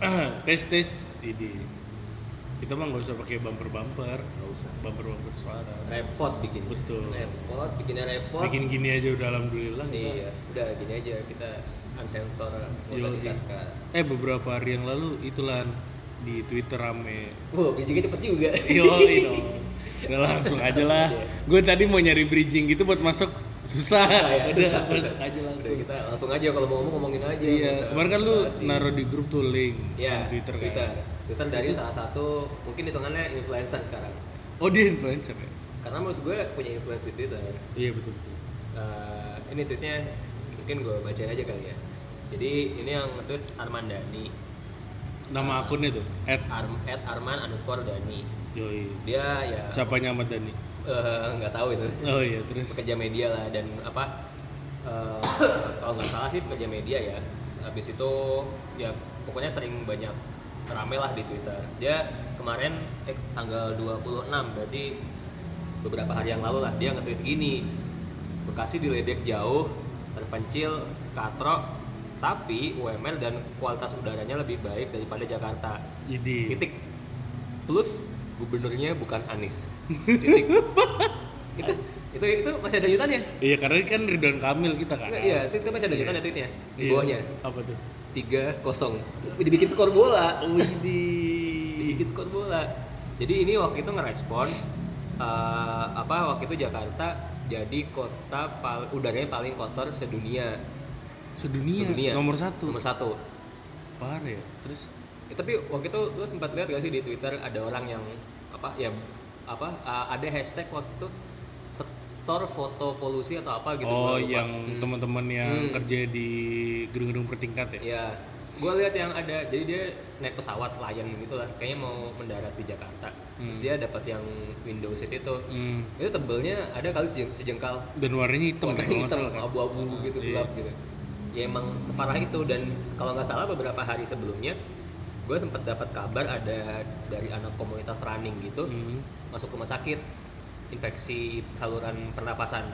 tes tes ini. Kita mah nggak usah pakai bumper bumper Nggak usah. bumper bumper suara. Repot bikin. Betul. repot bikinnya repot. Bikin gini aja udah alhamdulillah. Iya udah gini aja kita unsensor nggak usah Yoi. dikat eh beberapa hari yang lalu itulah di twitter rame. Wow bridgingnya cepet juga. Yo udah langsung aja lah. Gue tadi mau nyari bridging gitu buat masuk. Susah, Susah ya, udah susah, masuk aja langsung aja kalau mau ngomong ngomongin aja iya kemarin kan lu naruh di grup tuh link ya twitter, Twitter kan. Twitter. Dari salah satu mungkin hitungannya influencer sekarang. Oh dia influencer ya? Karena menurut gue punya influence di Twitter. Iya betul betul. Eh, ini tweetnya mungkin gue bacain aja kali ya. Jadi ini yang nge-tweet Arman Dani nama akunnya tuh? At Arm, at Arman underscore Dani yoi. Dia ya. Siapanya Ahmad Dhani? Eh, nggak tahu itu. Oh iya terus? Pekerja media lah dan apa eh, kalau nggak salah sih pekerja media ya. Habis itu ya pokoknya sering banyak rame lah di Twitter. Dia kemarin eh, tanggal 26 berarti beberapa hari yang lalu lah dia nge-tweet gini Bekasi diledek jauh terpencil katrok tapi UMR dan kualitas udaranya lebih baik daripada Jakarta. Jadi titik. Plus gubernurnya bukan Anies. Titik. Itu itu itu masih ada lanjutannya iya karena ini kan Ridwan Kamil kita kan. Iya itu, itu masih ada lanjutannya tweetnya di Iya. bawahnya. Apa tuh? Tiga kosong. Dibikin skor bola. Dibikin skor bola. Jadi ini waktu itu ngerespon eh, apa waktu itu Jakarta jadi kota pal udaranya paling kotor sedunia. Sedunia, sedunia. Nomor satu? Nomor satu. Parah ya. Terus? Eh, tapi waktu itu lu sempat lihat gak sih di Twitter ada orang yang apa ya apa uh, ada hashtag waktu itu setor foto polusi atau apa gitu oh yang Hmm. teman-teman yang Hmm. kerja di gedung-gedung bertingkat ya? Ya gue lihat yang ada jadi dia naik pesawat lion gitu lah. Kayaknya mau mendarat di Jakarta. Terus dia dapat yang window seat itu. Hmm. itu tebelnya ada kali sejeng- sejengkal. Dan warnanya hitam warna ya, kalau nggak hitam kan? abu-abu gitu Iya. gelap gitu. Ya emang separah itu. Dan kalau nggak salah beberapa hari sebelumnya gue sempat dapat kabar ada dari anak komunitas running gitu Hmm. masuk rumah sakit infeksi saluran pernafasan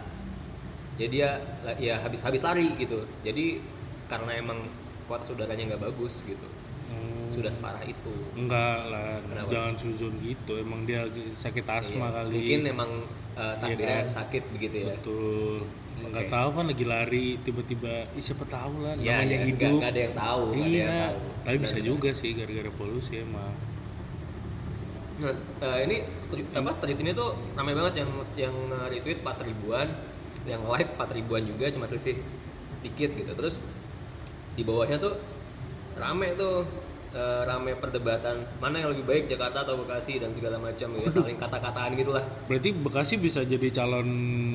jadi dia la- ya habis-habis lari gitu jadi karena emang kualitas udaranya nggak bagus gitu Hmm. sudah separah itu enggak lah Kenapa? jangan suzon gitu emang dia sakit asma Iya. kali mungkin emang uh, takdirnya kan? sakit begitu ya betul nggak Oke. tahu kan lagi lari tiba-tiba Ih, siapa tahu lah Ya, namanya ya, hidup nggak ada yang tahu, nggak ada yang iya tahu. tapi bisa juga sih gara-gara polusi emang Nah, eh, ini tweet- apa tweet ini tuh ramai banget yang yang retweet 4 ribuan, yang like 4 ribuan juga cuma selisih dikit gitu. Terus di bawahnya tuh rame tuh eh, rame perdebatan mana yang lebih baik Jakarta atau Bekasi dan segala macam ya saling kata-kataan gitulah. berarti Bekasi bisa jadi calon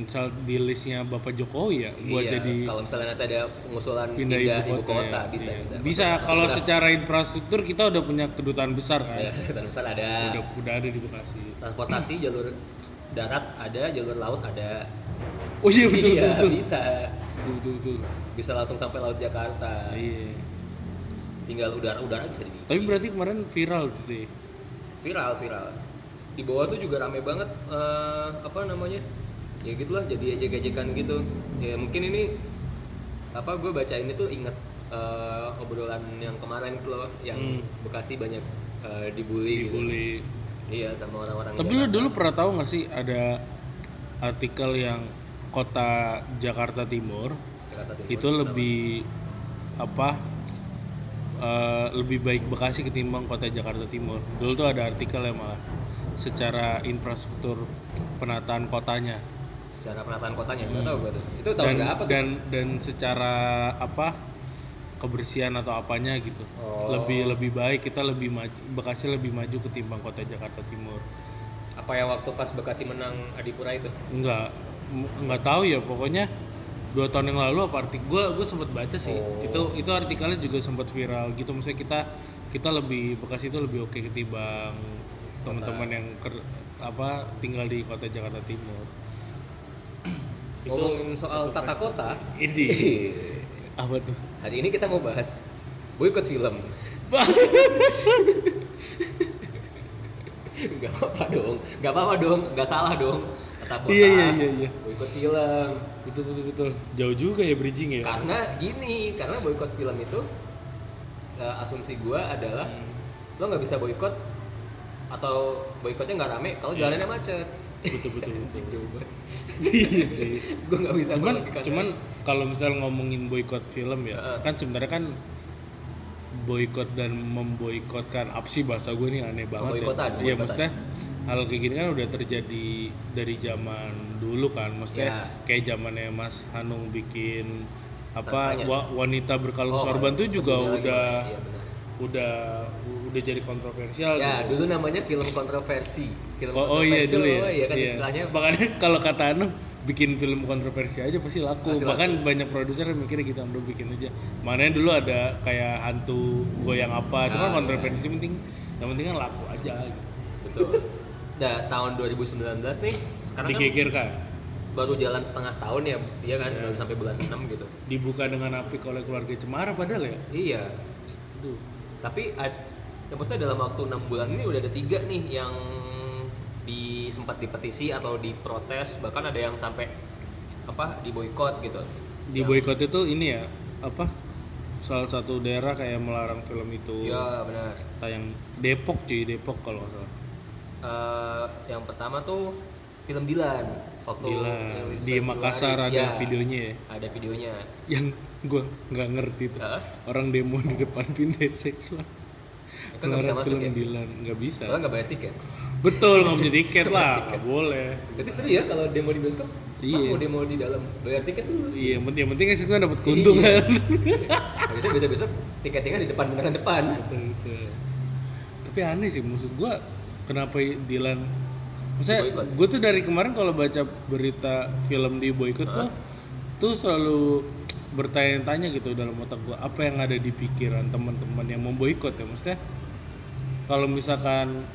cal- di listnya Bapak Jokowi ya buat iya, jadi kalau misalnya nanti ada pengusulan pindah ibu kota, ya. bisa Iya. bisa. bisa Masuk- kalau secara infrastruktur kita udah punya kedutaan besar kan Ya, kedutaan besar ada. udah udah ada di Bekasi Transportasi jalur darat ada, jalur laut ada. oh iya betul iya, betul betul bisa. betul betul, betul. Bisa langsung sampai laut Jakarta. iya tinggal udara-udara bisa di tapi berarti kemarin viral tuh sih viral viral. Di bawah tuh juga rame banget eh, apa namanya? Ya gitulah jadi ejek-ejekan gitu. Ya mungkin ini apa gue baca ini tuh inget eh, obrolan yang kemarin tuh loh yang Hmm. Bekasi banyak eh, dibully, gitu. dibully. Iya sama orang-orang Tapi lu dulu pernah tahu nggak sih ada artikel yang kota Jakarta Timur Jakarta Timur. itu lebih apa eh, lebih baik Bekasi ketimbang kota Jakarta Timur. Dulu tuh ada artikel yang malah secara infrastruktur penataan kotanya. Secara penataan kotanya nggak tahu gue tuh. Itu tahun dan berapa tuh? dan dan secara apa kebersihan atau apanya gitu. Oh. lebih lebih baik kita lebih maju Bekasi lebih maju ketimbang kota Jakarta Timur. Apa yang waktu pas Bekasi menang Adipura itu? Nggak m- nggak tahu ya pokoknya dua tahun yang lalu apa artikel gue gue sempat baca sih. Oh. itu itu artikelnya juga sempat viral gitu. Maksudnya kita kita lebih Bekasi itu lebih oke ketimbang teman-teman yang ker- apa tinggal di kota Jakarta Timur. Ngomongin soal tata prestasi. kota. Ini. Apa tuh? Hari ini kita mau bahas boykot film. Gak apa-apa dong, gak apa-apa dong, gak salah dong Kata kota, Iya, iya, iya, iya. boykot film. Betul betul betul. Jauh juga ya bridging ya? Karena gini, karena boykot film itu eh, asumsi gua adalah Hmm. lo nggak bisa boykot atau boykotnya nggak rame kalau Iya. jalannya macet. Betul betul betul. Iya sih. Gue nggak bisa cuman cuman kalau misal ngomongin boykot film ya Heeh. kan sebenarnya kan boykot dan memboikotkan apa sih bahasa gue nih aneh banget ya. Iya maksudnya hal kayak gini kan udah terjadi dari zaman dulu kan maksudnya Ya. kayak zamannya Mas Hanung bikin apa wa- wanita berkalung Oh, sorban tuh juga udah iya benar. udah udah jadi kontroversial ya gitu. dulu namanya film kontroversi film Oh, oh iya kontroversial, dulu ya. ya kan Iya. istilahnya Makanya kalau kata Anu bikin film kontroversi aja pasti laku. Pasti Bahkan banyak produser yang mikirnya gitu, udah bikin aja. Makanya dulu ada kayak hantu goyang apa, itu kan Ah, kontroversi penting. Yang penting kan laku aja gitu. betul nah tahun 2019 nih sekarang kan Digegerkan. baru jalan setengah tahun ya iya kan baru sampai bulan 6 gitu Dibuka dengan apik oleh keluarga Cemara padahal ya. iya Aduh. tapi ya maksudnya dalam waktu enam bulan ini udah ada tiga nih yang di sempat dipetisi atau diprotes bahkan ada yang sampai apa diboykot gitu Di boykot itu ini ya, apa? Salah satu daerah kayak melarang film itu Iya benar tayang Depok cuy, Depok kalau nggak salah. Eh, yang pertama tuh film Dilan waktu rilis di. Makassar ada Ya, videonya ya. ada videonya yang gue nggak ngerti tuh Hah? orang demo di depan pintu seksual Ya kan Melarang film ya Dilan nggak bisa soalnya nggak bayar tiket betul nggak punya tiket lah nggak boleh. Berarti seru ya kalau demo di bioskop? Pas Iya. mau demo di dalam bayar tiket dulu. Iya yang penting yang penting kan situ kan dapat keuntungan. Nah, biasanya besok besok tiketnya kan di depan beneran depan. Betul betul. Tapi aneh sih maksud gue kenapa Dilan maksudnya gue tuh dari kemarin kalau baca berita film di boykot kok tuh selalu bertanya-tanya gitu dalam otak gue apa yang ada di pikiran teman-teman yang memboikot ya? Maksudnya kalau misalkan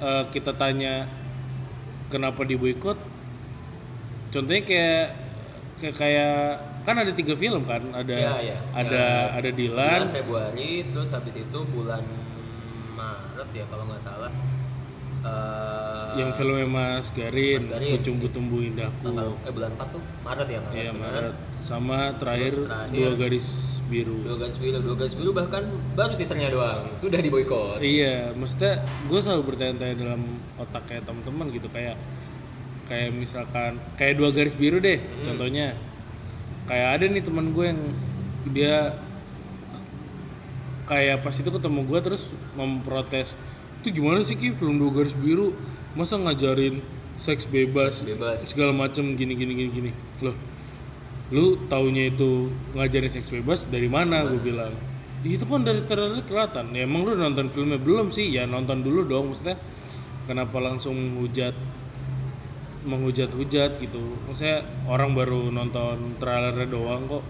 eh, kita tanya kenapa diboikot contohnya kayak kayak kayak kan ada tiga film kan? Ada Iya, iya. ada ada Dilan. Bulan Februari terus habis itu bulan Maret ya kalau nggak salah Eh, yang filmnya Mas Garin, Mas Garin. Kucumbu Tumbuh Indahku tanggal eh bulan 4 tuh Maret ya Maret iya. Maret sama terakhir, Terus terakhir. dua garis biru dua garis biru dua garis biru bahkan baru teasernya doang sudah diboykot Iya, maksudnya gue selalu bertanya-tanya dalam otak kayak teman-teman gitu kayak kayak misalkan kayak dua garis biru deh, Hmm. contohnya kayak ada nih teman gue yang dia kayak pas itu ketemu gue terus memprotes itu gimana sih ki? Film dua garis biru masa ngajarin seks bebas, bebas. segala macem gini gini gini gini. Loh lu taunya itu ngajarin seks bebas dari mana gue bilang? "Ih, itu kan dari trailer kelihatan. Ya emang lu nonton filmnya? Belum sih. Ya nonton dulu dong maksudnya kenapa langsung menghujat menghujat-hujat gitu. Maksudnya orang baru nonton trailernya doang kok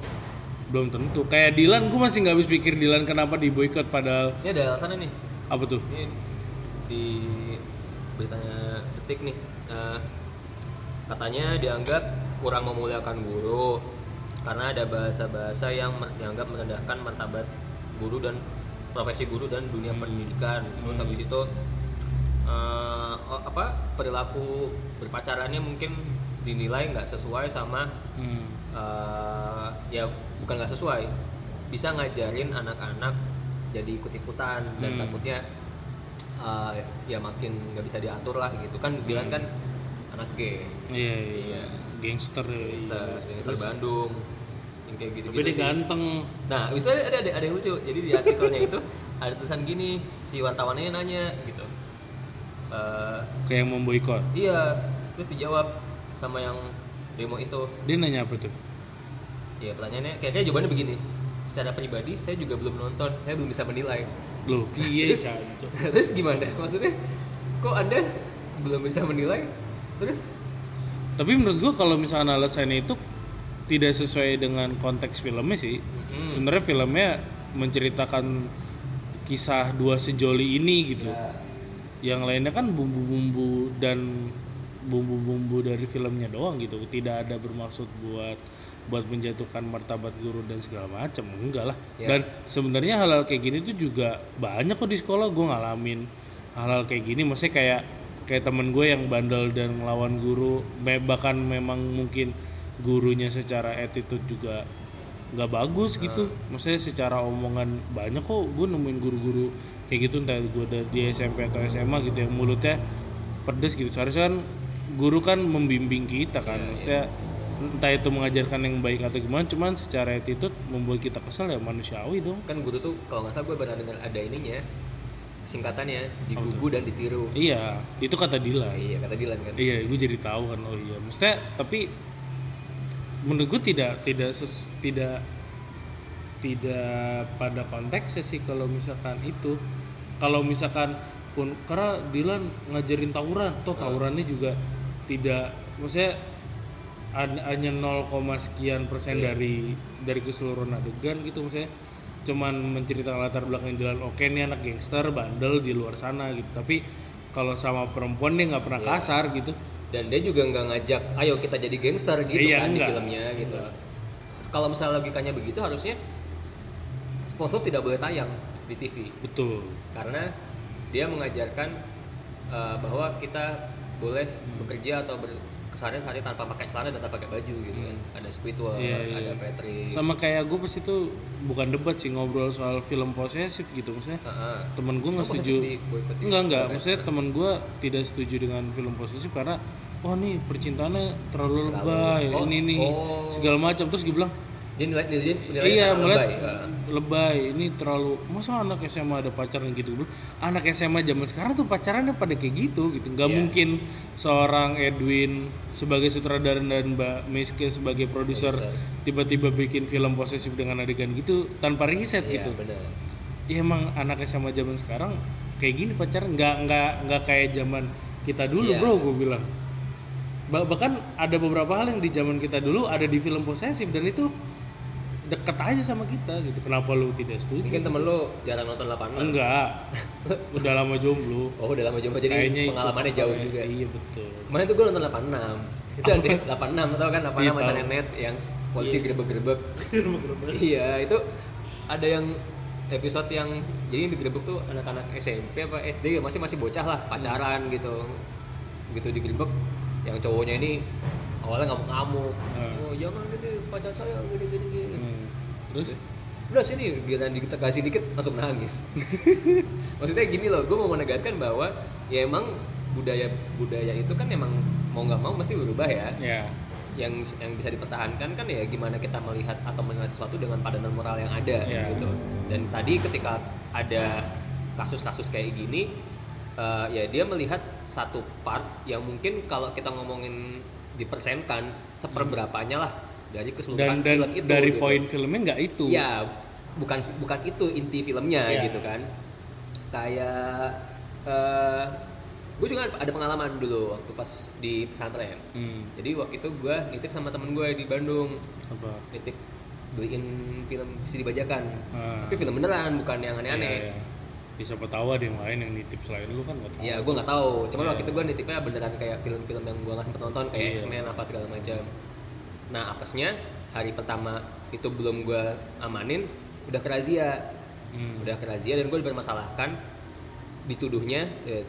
belum tentu. Kayak Dilan gue masih nggak habis pikir Dilan kenapa di boykot padahal ini ada alasannya nih. Apa tuh? Ini di beritanya detik nih eh, katanya dianggap kurang memuliakan guru karena ada bahasa-bahasa yang dianggap merendahkan martabat guru dan profesi guru dan dunia pendidikan terus habis itu oh, apa perilaku berpacarannya mungkin dinilai nggak sesuai sama hmm. eh, ya bukan nggak sesuai bisa ngajarin anak-anak jadi ikut-ikutan dan Hmm. takutnya eh, ya makin nggak bisa diatur lah gitu. Kan Dilan kan anak gay iya iya Iya. gangster ya gangster gangster Bandung. Yang kayak gitu tapi dia ganteng. Nah habis itu ada, ada, ada yang lucu. Jadi di artikelnya itu ada tulisan gini si wartawannya nanya gitu. Eh, kayak yang memboikot iya. Terus dijawab sama yang demo itu. Dia nanya apa tuh? Ya pertanyaannya kayaknya jawabannya begini. Secara pribadi saya juga belum nonton, saya belum bisa menilai. Loh iya terus, terus gimana? Maksudnya kok anda belum bisa menilai? Terus Tapi menurut gua kalau misalnya alasannya itu tidak sesuai dengan konteks filmnya sih. Hmm. Sebenarnya filmnya menceritakan kisah dua sejoli ini gitu. ya, Yang lainnya kan bumbu-bumbu dan bumbu-bumbu dari filmnya doang gitu. Tidak ada bermaksud buat buat menjatuhkan martabat guru dan segala macam. Enggak lah. Ya. Dan sebenarnya hal-hal kayak gini tuh juga banyak kok di sekolah gua ngalamin hal-hal kayak gini. Maksudnya kayak kayak temen gue yang bandel dan ngelawan guru bahkan memang mungkin gurunya secara attitude juga nggak bagus gitu maksudnya secara omongan banyak kok gue nemuin guru-guru kayak gitu entah gue ada di SMP atau SMA gitu yang mulutnya pedes gitu seharusnya kan guru kan membimbing kita kan maksudnya entah itu mengajarkan yang baik atau gimana cuman secara attitude membuat kita kesel ya manusiawi dong. Kan guru tuh kalau nggak salah gue pernah dengar ada ininya singkatannya digugu dan ditiru. Iya itu kata Dilan. Iya kata Dilan kan. Iya, gue jadi tahu kan. Oh iya, maksudnya tapi menurut gue tidak tidak ses- tidak tidak pada konteksnya sih kalau misalkan itu. Kalau misalkan pun karena Dilan ngajarin tawuran, toh tawurannya juga tidak maksudnya hanya 0, sekian persen dari dari keseluruhan adegan gitu maksudnya. Cuman menceritakan latar belakang Dilan oke nih anak gangster bandel di luar sana gitu. Tapi kalau sama perempuan dia nggak pernah kasar gitu. Dan dia juga nggak ngajak ayo kita jadi gangster gitu Iya, kan di enggak. filmnya gitu. Kalau misalnya logikanya begitu harusnya SpongeBob tidak boleh tayang di TV betul. Karena dia mengajarkan uh, bahwa kita boleh bekerja atau berkeseharian sehari tanpa pakai celana dan tanpa pakai baju gitu kan. Ada Squidward Iya, iya. ada Patrick. Sama kayak gue pas itu bukan debat sih ngobrol soal film posesif gitu maksudnya Heeh. temen gue nggak Oh, setuju. enggak enggak. Maksudnya temen gue tidak setuju dengan film posesif karena wah nih percintaannya terlalu lebay Oh, ini nih oh. segala macam. Terus gue bilang dia nilai nilai nilai iya melihat lebay. Lebay. Ini terlalu masa anak SMA ada pacaran gitu? Anak SMA zaman sekarang tuh pacarannya pada kayak gitu gitu. Nggak Iya. mungkin seorang Edwin sebagai sutradara dan Mbak Miske sebagai produser tiba-tiba bikin film posesif dengan adegan gitu tanpa riset Iya, gitu. benar. Ya emang anak SMA zaman sekarang kayak gini pacaran. Nggak nggak nggak kayak zaman kita dulu Iya. bro gue bilang. Ba- bahkan ada beberapa hal yang di zaman kita dulu ada di film posesif dan itu deket aja sama kita gitu. Kenapa lu tidak setuju? Mungkin temen lu jarang nonton 86 enggak. Udah lama jomblo. Oh udah lama coba jadi kayaknya itu pengalamannya jauh faktornya. juga. Iya betul. Kemarin tuh gue nonton 86 itu ada 86 tau kan? 86 Iya, macam tahu. nenet yang polisi gerebek-gerebek. Iya itu ada yang episode yang jadi yang digerebek tuh anak-anak SMP apa SD masih masih bocah lah pacaran gitu. Gitu digerebek yang cowoknya ini awalnya ngamuk-ngamuk. Oh jangan ini pacar saya gini gini gini. Hmm. Terus? Terus? Udah sini. Giliran ditegasin dikit langsung nangis. Maksudnya gini loh gue mau menegaskan bahwa ya emang budaya budaya itu kan emang mau nggak mau mesti berubah ya. Ya. Yang yang bisa dipertahankan kan ya gimana kita melihat atau menilai sesuatu dengan padanan moral yang ada Iya. gitu. Dan tadi ketika ada kasus-kasus kayak gini eh, ya dia melihat satu part yang mungkin kalau kita ngomongin dipersenkan seperberapanya lah dari keseluruhan dan film itu dari gitu. poin filmnya nggak itu Ya, bukan bukan itu inti filmnya Iya. gitu kan. Kayak eh gue juga ada pengalaman dulu waktu pas di pesantren. Hmm, Jadi waktu itu gue nitip sama temen gue di Bandung, apa nitip beliin film bisa dibajakan. Ah. Tapi film beneran, bukan yang aneh-aneh. Iya, iya. Ya, siapa tahu ada yang lain yang nitip selain lu kan nggak tahu Ya, gue nggak tahu. Cuman Iya. waktu itu gue nitipnya beneran kayak film-film yang gue nggak sempet nonton kayak Iya. X-Men apa segala macam. Nah, apesnya hari pertama itu belum gue amanin, udah kerazia, Hmm. udah kerazia dan gue dipermasalahkan dituduhnya eh,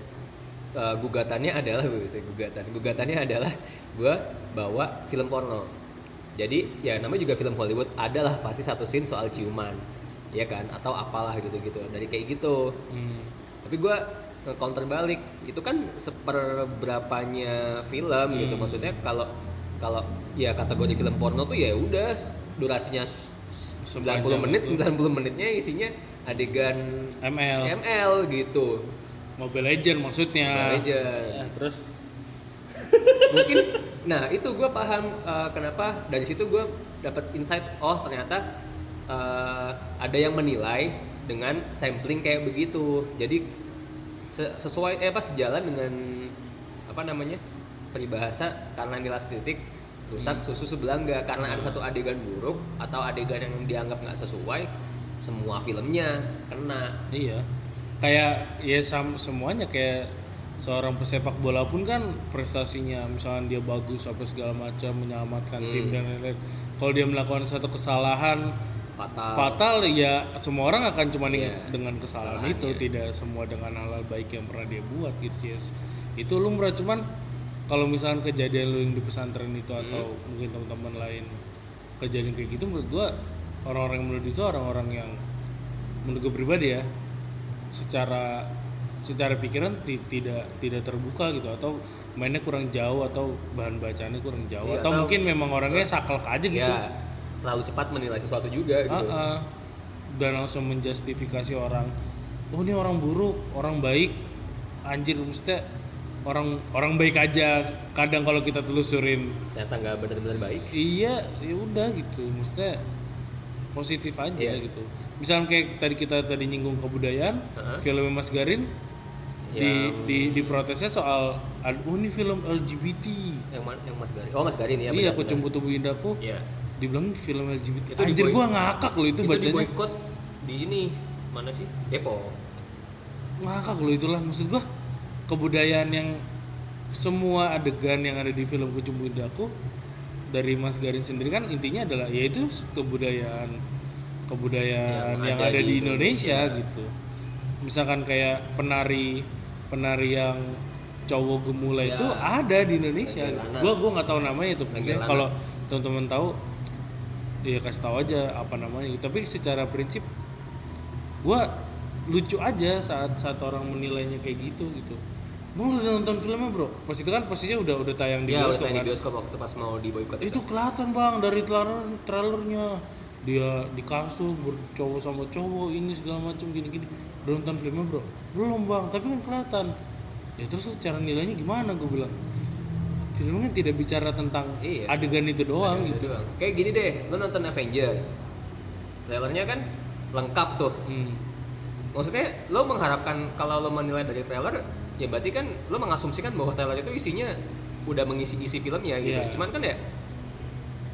eh, gugatannya adalah gugatan, gugatannya adalah gue bawa film porno. Jadi ya namanya juga film Hollywood adalah pasti satu scene soal ciuman, ya kan? Atau apalah gitu-gitu dari kayak gitu Hmm. tapi gue counter balik itu kan seperberapanya film Hmm. gitu maksudnya kalau kalau ya kategori film porno tuh ya udah durasinya s- s- 90 Sepanjang menit itu. 90 menitnya isinya adegan ML ML gitu. Mobile Legend maksudnya. Aja Ya, terus? Mungkin nah itu gue paham uh, kenapa dari situ gue dapat insight oh ternyata uh, ada yang menilai dengan sampling kayak begitu. Jadi se- sesuai eh apa sejalan dengan apa namanya peribahasa karena nilai titik rusak susu sebelangga karena ada satu adegan buruk atau adegan yang dianggap nggak sesuai semua filmnya kena Iya. Kayak ya sam- semuanya kayak seorang pesepak bola pun kan prestasinya misalnya dia bagus apa segala macam menyelamatkan Hmm. tim dan lain-lain. Kalau dia melakukan satu kesalahan fatal fatal ya semua orang akan cuma Iya, dengan kesalahan kesalahannya. itu tidak semua dengan hal-hal baik yang pernah dia buat gitu Yes. itu lumrah cuman kalau misalnya kejadian lu yang di pesantren itu Hmm. atau mungkin teman-teman lain kejadian kayak gitu menurut gua orang-orang yang menurut itu orang-orang yang menurut gue pribadi ya secara secara pikiran ti- tidak tidak terbuka gitu atau mainnya kurang jauh atau bahan bacaannya kurang jauh Iya, atau, atau- mungkin memang orangnya saklek aja gitu ya terlalu cepat menilai sesuatu juga gitu Ah, ah. dan langsung menjustifikasi orang oh ini orang buruk orang baik anjir mesti orang orang baik aja. Kadang kalau kita telusurin. Ternyata nggak benar-benar baik. Iya ya udah gitu. Mesti positif aja Iya. gitu. Misalnya kayak tadi kita tadi nyinggung kebudayaan Heeh. film Mas Garin di Yang- di di protesnya soal oh ini film LGBT yang yang Mas Garin? Oh Mas Garin ya iya benar, kucing tubuh indaku benar. iya. Dibilang film LGBT Itu anjir gua ngakak loh itu, itu bacanya. di boykot di ini mana sih? Depok. Ngakak loh itulah maksud gua kebudayaan yang semua adegan yang ada di film Kucing Indaku dari Mas Garin sendiri kan intinya adalah yaitu kebudayaan kebudayaan yang, ada, di Indonesia, gitu. Misalkan kayak penari penari yang cowok gemula Ya. itu ada di Indonesia. Lana. gua gua nggak tahu namanya itu. Kalau teman-teman tahu ya kasih tahu aja apa namanya. Tapi secara prinsip gua lucu aja saat saat orang menilainya kayak gitu gitu mau lu udah nonton filmnya bro pas itu kan posisinya udah udah tayang di udah bioskop tayang kan di bioskop waktu pas mau di boykot itu kelihatan bang dari trailer trailernya dia di kasur bercowok sama cowok ini segala macam gini gini udah nonton filmnya bro belum bang tapi kan kelihatan ya terus cara nilainya gimana gue bilang filmnya tidak bicara tentang Iya. adegan itu doang Itu gitu doang. Kayak gini deh, lu nonton Avenger. Trailernya kan lengkap tuh. Hmm. Maksudnya lo mengharapkan kalau lo menilai dari trailer, ya berarti kan lo mengasumsikan bahwa trailer itu isinya udah mengisi isi filmnya gitu. Iya. Cuman kan ya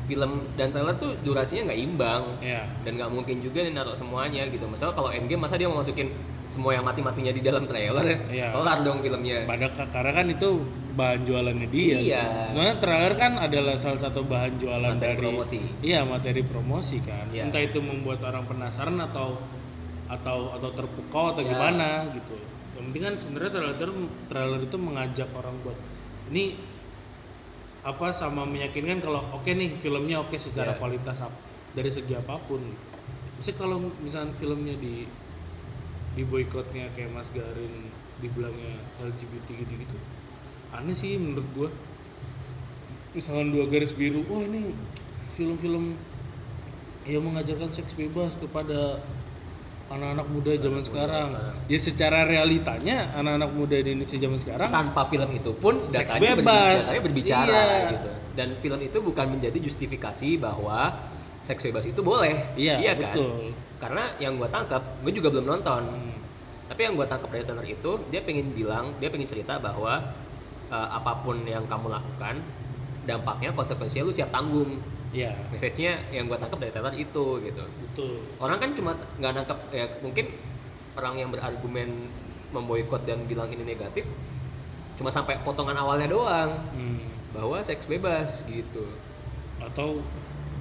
film dan trailer tuh durasinya nggak imbang ya dan nggak mungkin juga nih naruh semuanya gitu. Misalnya kalau Endgame masa dia mau masukin semua yang mati-matinya di dalam trailer, Iya. kelar dong filmnya. pada karena kan itu bahan jualannya dia Iya. sebenarnya trailer kan adalah salah satu bahan jualan Materi dari promosi. iya materi promosi kan Iya. entah itu membuat orang penasaran atau atau atau terpukau atau Ya. gimana gitu yang penting kan sebenarnya trailer trailer itu mengajak orang buat ini apa sama meyakinkan kalau oke nih filmnya oke secara Iya. kualitas dari segi apa pun gitu. Misalnya kalau misalnya filmnya di di boykotnya kayak Mas Garin dibilangnya LGBT gitu-gitu aneh sih menurut gua misalkan dua garis biru oh ini film-film yang mengajarkan seks bebas kepada anak-anak muda zaman sekarang ya secara realitanya anak-anak muda di Indonesia zaman sekarang tanpa film itu pun Seks bebas. berbicara, berbicara Iya. gitu dan film itu bukan menjadi justifikasi bahwa seks bebas itu boleh Iya, kan betul. karena yang gue tangkap gue juga belum nonton Hmm. tapi yang gue tangkap dari trailer itu dia pengen bilang dia pengen cerita bahwa eh, apa pun yang kamu lakukan dampaknya konsekuensinya lu siap tanggung ya message-nya yang gue tangkap dari trailer itu gitu. Betul. Orang kan cuma nggak nangkep ya mungkin orang yang berargumen memboikot dan bilang ini negatif cuma sampai potongan awalnya doang. Hmm. bahwa seks bebas gitu. Atau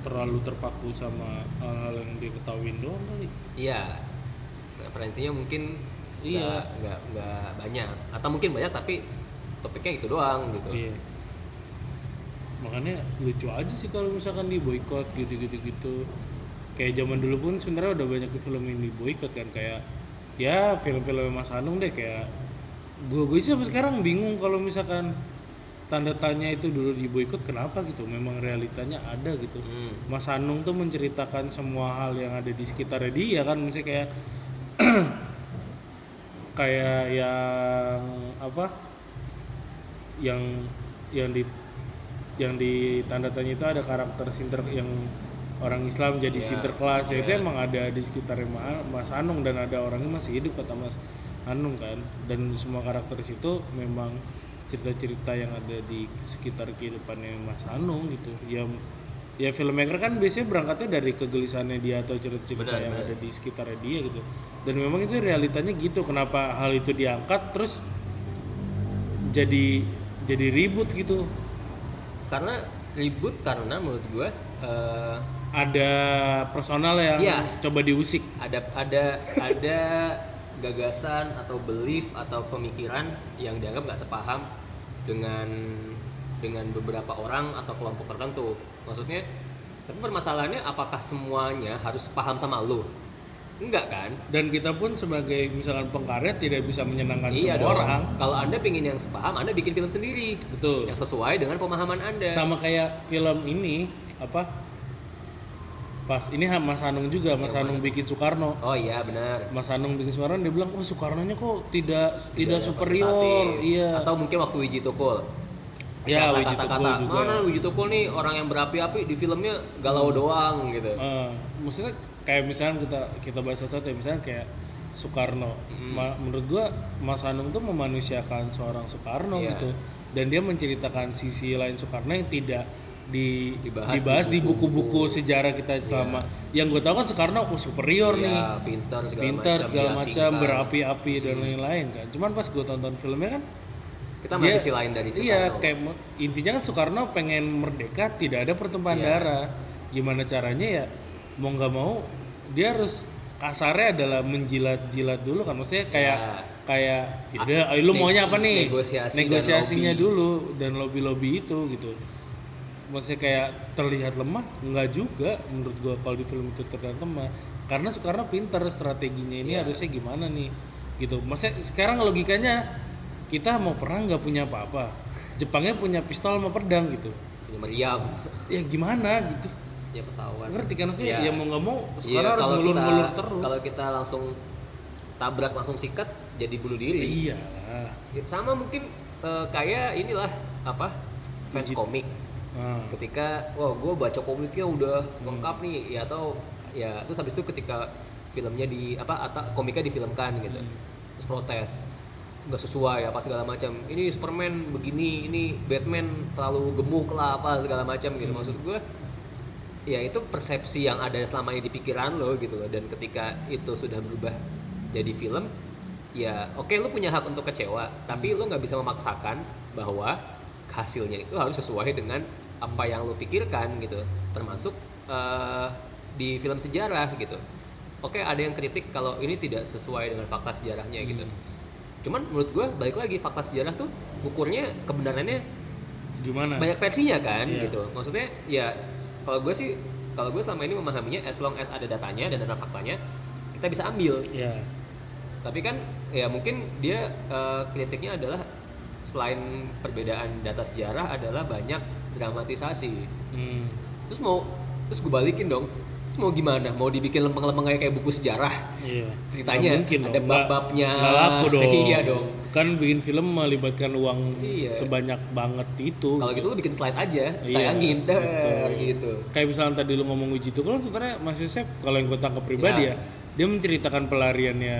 terlalu terpaku sama hal-hal yang diketahui doang kali? Iya. Referensinya mungkin Iya. nggak nggak banyak. Atau mungkin banyak tapi topiknya itu doang gitu. Iya. Makanya lucu aja sih kalau misalkan di boykot gitu-gitu gitu. Kayak zaman dulu pun sebenarnya udah banyak film yang di boykot kan kayak ya film-film Mas Anung deh kayak gue gue sih sampai sekarang bingung kalau misalkan tanda tanya itu dulu di boykot kenapa gitu memang realitanya ada gitu Hmm. Mas Anung tuh menceritakan semua hal yang ada di sekitar dia kan misalnya kayak kayak yang apa yang yang di yang di tanda tanya itu ada karakter sinter yang orang Islam jadi Iya, sinterklas ya itu iya. emang ada di sekitar Ma- Mas Anung dan ada orangnya masih hidup kata Mas Anung kan. Dan semua karakter situ memang cerita-cerita yang ada di sekitar kehidupannya Mas Anung gitu. Ya ya filmmaker kan biasanya berangkatnya dari kegelisahannya dia atau cerita-cerita Benar, yang benar. ada di sekitar dia gitu. Dan memang itu realitanya gitu kenapa hal itu diangkat terus jadi jadi ribut gitu karena ribut karena menurut gue eh, ada personal yang Iya. coba diusik ada ada ada gagasan atau belief atau pemikiran yang dianggap nggak sepaham dengan dengan beberapa orang atau kelompok tertentu maksudnya Tapi permasalahannya apakah semuanya harus paham sama lu? Enggak kan? dan kita pun sebagai misalkan pengkarya tidak bisa menyenangkan iya semua dong. orang Kalau anda pingin yang sepaham, anda bikin film sendiri betul yang sesuai dengan pemahaman anda. sama kayak film ini apa pas ini Mas Anung juga Mas Anung bikin Soekarno Oh iya benar. Mas Anung bikin Soekarno dia bilang oh Soekarnonya kok tidak tidak, superior representatif. iya Atau mungkin waktu Wiji Tukul. Ya, Wiji Tukul juga. Mana Wiji Tukul nih orang yang berapi-api di filmnya galau doang gitu. Eh, maksudnya kayak misalnya kita kita bahas satu ya misalnya kayak Soekarno Ma- menurut gua Mas Anung tuh memanusiakan seorang Soekarno Iya. gitu dan dia menceritakan sisi lain Soekarno yang tidak di, Dibahas dibahas, di buku-buku sejarah kita selama yang gue tahu kan Soekarno oh, superior nih Ya, pintar segala pintar macam, segala macam berapi-api dan lain-lain kan cuman pas gue tonton filmnya kan Kita dia- sisi lain dari Soekarno. Iya, kayak intinya kan Soekarno pengen merdeka, tidak ada pertumpahan Iya. darah. Gimana caranya ya? Mau nggak mau dia harus kasarnya adalah menjilat-jilat dulu kan. Maksudnya kayak Ya. kayak yaudah ayo lu Ne- maunya apa nih? negosiasi negosiasinya dulu dan lobby lobby itu gitu. Maksudnya kayak terlihat lemah nggak juga menurut gua kalau di film itu terlihat lemah. Karena Soekarno pinter strateginya ini Iya. harusnya gimana nih gitu. Maksudnya sekarang logikanya kita mau perang nggak punya apa-apa. Jepangnya punya pistol sama pedang gitu. Punya meriam, ya gimana gitu punya pesawat. ngerti kan maksudnya? Iya. ya mau nggak mau Iya, sekarang harus kalau ngulur-ngulur kita- terus. Kalau kita langsung tabrak langsung sikat jadi bunuh diri. iya. Ya, Sama mungkin eh, kayak inilah apa fans komik. nah, Ketika wah gue baca komiknya udah lengkap nih ya atau ya terus habis itu ketika filmnya di apa atau komiknya difilmkan gitu. Terus protes nggak sesuai apa segala macam. Ini Superman begini ini Batman terlalu gemuk lah apa segala macam gitu. Maksud gue ya itu persepsi yang ada selama ini di pikiran lo gitu loh. Dan ketika itu sudah berubah jadi film ya oke lo punya hak untuk kecewa tapi lo nggak bisa memaksakan bahwa hasilnya itu harus sesuai dengan apa yang lo pikirkan gitu. Termasuk eh, di film sejarah gitu. Oke ada yang kritik kalau ini tidak sesuai dengan fakta sejarahnya gitu. Cuman menurut gue balik lagi fakta sejarah tuh ukurnya kebenarannya gimana? Banyak versinya kan Iya. gitu. Maksudnya ya kalau gue sih kalau gue selama ini memahaminya as long as ada datanya dan ada faktanya kita bisa ambil. Ya tapi kan ya mungkin dia eh, kritiknya adalah selain perbedaan data sejarah adalah banyak dramatisasi. Hmm. terus mau terus gue balikin dong mau gimana mau dibikin lempeng-lempeng kayak kayak buku sejarah iya Ceritanya, mungkin ada bab-babnya. nggak laku dong Iya dong. kan bikin film melibatkan uang Iya. sebanyak banget itu kalau gitu lu bikin slide aja Iya, tayangin betul. gitu kayak misalnya tadi lu ngomong Wiji Tukul kan sebenarnya Mas Yosef kalau yang gue tangkap pribadi Ya. ya dia menceritakan pelariannya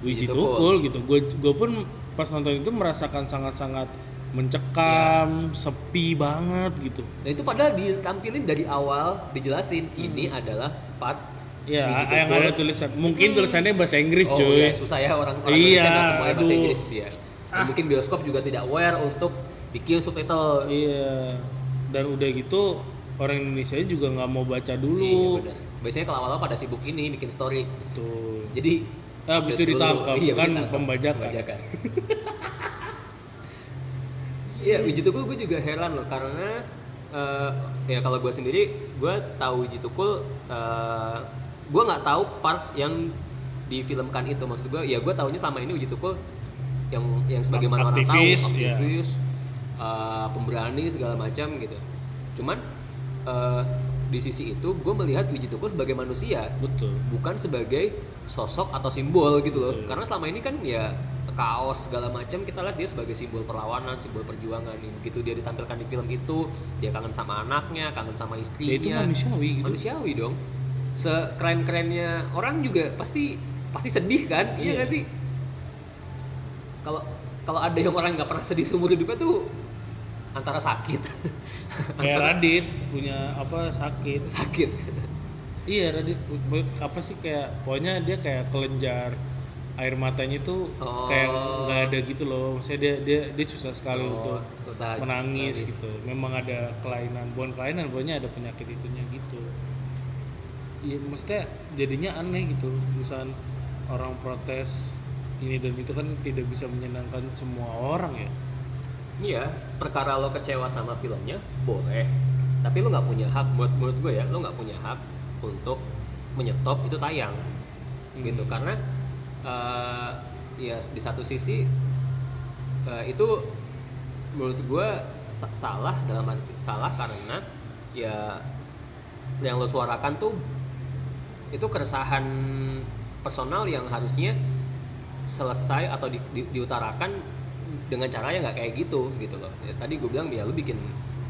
Wiji Wiji Tukul. Tukul gitu gue gue pun pas nonton itu merasakan sangat-sangat mencekam sepi banget gitu Nah itu padahal ditampilin dari awal dijelasin ini adalah part ya yang ada tulisan mungkin tulisannya bahasa Inggris Oh cuy ya susah ya orang orang Iya, Indonesia nggak semuanya bahasa. Inggris ya. Dan Mungkin bioskop juga tidak aware untuk bikin subtitle. iya dan udah gitu orang Indonesia juga nggak mau baca Iya dulu benar. Biasanya kalau awal pada sibuk ini bikin story. tuh Jadi Ah, habis itu ditangkap, Iya, kan ditangkap. pembajakan. Iya, Wiji Tukul gue juga heran loh karena eh, ya kalau gue sendiri gue tahu Wiji Tukul eh, gue nggak tahu part yang difilmkan itu. Maksud gue ya gue tahunya selama ini Wiji Tukul yang yang sebagaimana orang tahu Aktivis, iya. aktivis eh, pemberani segala macam gitu. Cuman eh, di sisi itu gue melihat Wiji Tukul sebagai manusia betul. bukan sebagai sosok atau simbol gitu loh. Karena selama ini kan ya kaos segala macam kita lihat dia sebagai simbol perlawanan simbol perjuangan. Nih begitu dia ditampilkan di film itu dia kangen sama anaknya kangen sama istrinya. Ya, itu manusiawi gitu. manusiawi dong. Sekeren kerennya orang juga pasti pasti sedih kan? Iya Iya. nggak sih? Kalau kalau ada yang orang nggak pernah sedih seumur hidupnya tuh antara sakit. Kayak Radit punya apa sakit. Sakit. Iya Radit apa sih kayak pokoknya dia kayak kelenjar air matanya itu Oh. kayak nggak ada gitu loh. Maksudnya dia dia dia susah sekali Oh, untuk susah menangis nangis. gitu. Memang ada kelainan bukan kelainan pokoknya ada penyakit itunya gitu. Iya maksudnya jadinya aneh gitu. Misalnya orang protes ini dan itu kan tidak bisa menyenangkan semua orang ya. Iya, perkara lo kecewa sama filmnya boleh. tapi lu nggak punya hak buat menurut gue ya lu nggak punya hak untuk menyetop itu tayang. Gitu karena eh, ya di satu sisi eh, itu menurut gue sa- salah dalam arti salah karena ya yang lo suarakan tuh itu keresahan personal yang harusnya selesai atau di- di- diutarakan dengan cara yang nggak kayak gitu gitu loh. Ya, tadi gue bilang ya lu bikin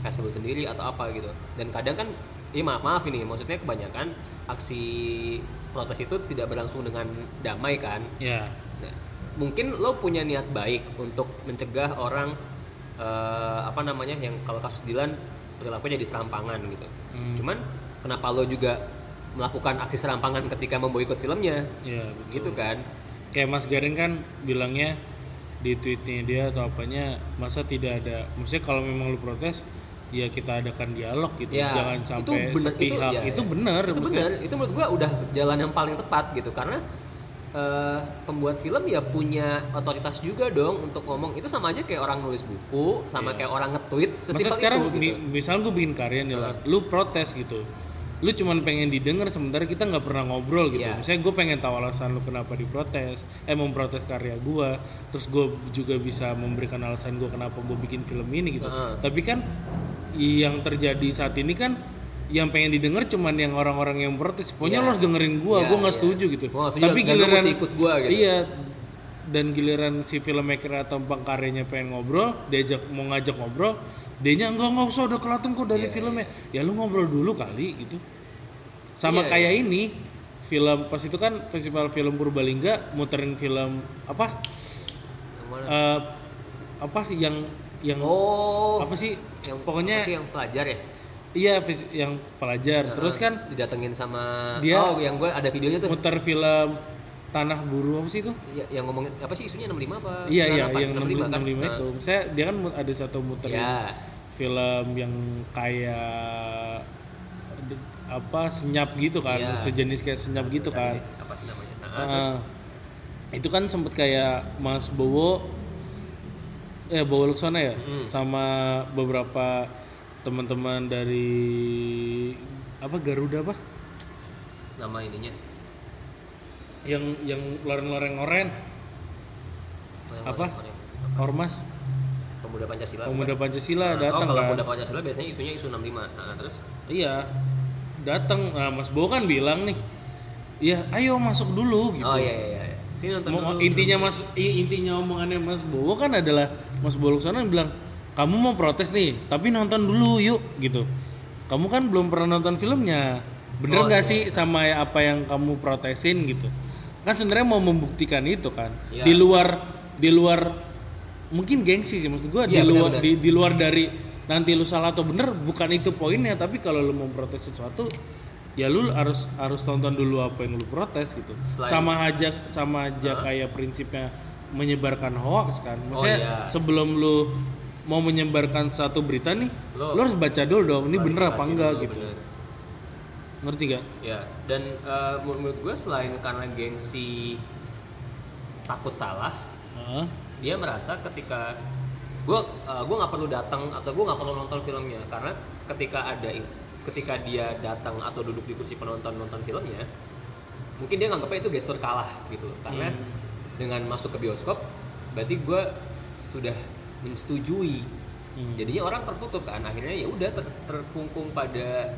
festival sendiri atau apa gitu. Dan kadang kan ya maaf maaf ini maksudnya kebanyakan aksi protes itu tidak berlangsung dengan damai kan ya Nah, mungkin lo punya niat baik untuk mencegah orang eh, apa namanya yang kalau kasus Dilan perilakunya jadi serampangan gitu. Hmm. Cuman kenapa lo juga melakukan aksi serampangan ketika memboikot filmnya ya betul. gitu kan? kayak Mas Garing kan bilangnya di tweetnya dia atau apanya masa tidak ada maksudnya kalau memang lu protes ya kita adakan dialog gitu Ya, jangan sampai sepihak ya, itu, ya. benar Itu benar. Itu menurut gua udah jalan yang paling tepat gitu karena eh, pembuat film ya punya otoritas juga dong untuk ngomong itu sama aja kayak orang nulis buku sama kayak orang nge-tweet masa sekarang itu gitu. mi- misal gue bikin karya nih lah lu protes gitu lu cuman pengen didengar sementara kita nggak pernah ngobrol gitu Iya. misalnya gue pengen tahu alasan lu kenapa diprotes eh memprotes karya gue terus gue juga bisa memberikan alasan gue kenapa gue bikin film ini gitu Heeh. tapi kan yang terjadi saat ini kan yang pengen didengar cuman yang orang-orang yang protes pokoknya Iya. lo harus dengerin gue Iya, gue nggak iya. setuju gitu. Gua setuju, tapi giliran ikut gua gitu. iya dan giliran si filmmaker atau pengkaryanya pengen ngobrol diajak mau ngajak ngobrol dia enggak nggak usah udah kelihatan kok dari filmnya. ya lu ngobrol dulu kali gitu. Sama Iya, kayak ini film pas itu kan festival film Purbalingga muterin film apa? Eh, apa yang yang oh, apa sih yang pokoknya sih yang pelajar ya? iya yang pelajar terus kan didatengin sama Dia- oh yang gue ada videonya tuh muter film Tanah Buru apa sih itu Ya, yang ngomongin apa sih isunya 65 apa? Iya iya 98, yang 65, 65 kan? itu. Saya dia kan ada satu muterin Ya. film yang kayak apa senyap gitu kan, Iya. sejenis kayak senyap gitu kan. Apa sih namanya? Nah, Eh, itu kan sempet kayak Mas Bowo eh Bowo Luksona ya? Sama beberapa teman-teman dari apa Garuda apa? Nama ininya. Yang yang loreng-loreng oren. Apa? ormas. Pemuda Pancasila. Pemuda? Pancasila Nah, datang oh, kalau kan. Pemuda Pancasila biasanya isunya isu 65 nah, terus? Iya, datang. Nah, Mas Bowo kan bilang nih, iya, ayo masuk dulu gitu. oh iya iya iya sini nonton dulu intinya Mas, intinya omongannya Mas Bowo kan adalah Mas Bowo sana bilang, kamu mau protes nih, tapi nonton dulu yuk gitu. Kamu kan belum pernah nonton filmnya, bener Oh, nggak iya. sih sama apa yang kamu protesin gitu? Kan sebenarnya mau membuktikan itu kan. Iya. Di luar, di luar mungkin gengsi sih maksud gua di Iya, luar di, di luar dari nanti lu salah atau bener bukan itu poinnya tapi kalau lu mau protes sesuatu ya lu harus harus tonton dulu apa yang lu protes gitu Selain- sama aja sama aja kayak prinsipnya menyebarkan hoax kan maksudnya iya. sebelum lu mau menyebarkan satu berita nih Lu- lu harus baca dulu dong ini bener apa enggak dulu, gitu bener. ngerti gak ya dan eh, menurut gue selain karena gengsi takut salah Hah? dia merasa ketika gue gue nggak perlu datang atau gue nggak perlu nonton filmnya karena ketika ada ketika dia datang atau duduk di kursi penonton nonton filmnya mungkin dia nganggapnya itu gestur kalah gitu loh. Karena dengan masuk ke bioskop berarti gue sudah menyetujui. Jadinya orang tertutup kan. Akhirnya ya udah ter- terkungkung pada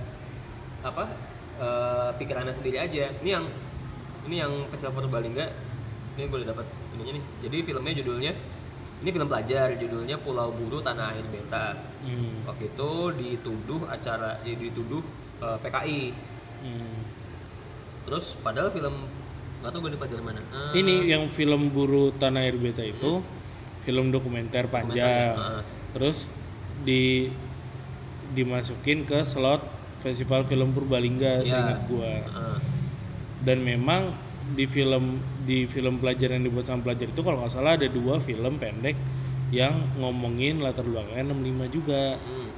apa eh, pikirannya sendiri aja. Ini yang ini yang festival Purbalingga ini gue udah dapat ininya nih. Jadi filmnya judulnya ini film pelajar judulnya Pulau Buru Tanah Air Beta Hmm. waktu itu dituduh acara ya dituduh eh, PKI Hmm. terus padahal film nggak tahu gue di pelajar mana Eh, ini yang film buru tanah air beta itu film dokumenter panjang Dokumenter, ah. terus di dimasukin ke slot festival film Purbalingga Iya. seingat gua eh, dan memang di film di film pelajar yang dibuat sama pelajar itu kalau nggak salah ada dua film pendek yang ngomongin latar belakangnya 65 juga. Hmm.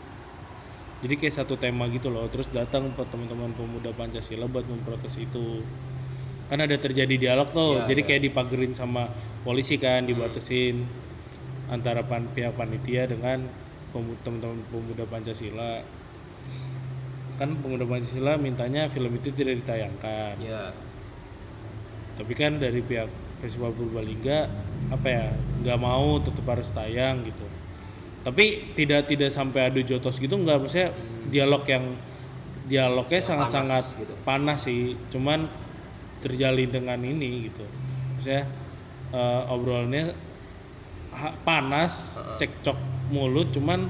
jadi kayak satu tema gitu loh terus datang ke teman-teman pemuda Pancasila buat memprotes itu. Kan ada terjadi dialog tuh Iya, jadi iya. kayak dipagerin sama polisi kan dibatasin antara pan, pihak panitia dengan teman-teman pemuda Pancasila. Kan pemuda Pancasila mintanya film itu tidak ditayangkan. Ya tapi kan dari pihak Festival Purbalingga apa ya nggak mau tetap harus tayang gitu. Tapi tidak tidak sampai adu jotos gitu nggak maksudnya dialog yang dialognya sangat-sangat gitu. panas sih. Cuman terjalin dengan ini gitu. Maksudnya eh, obrolannya panas cekcok mulut cuman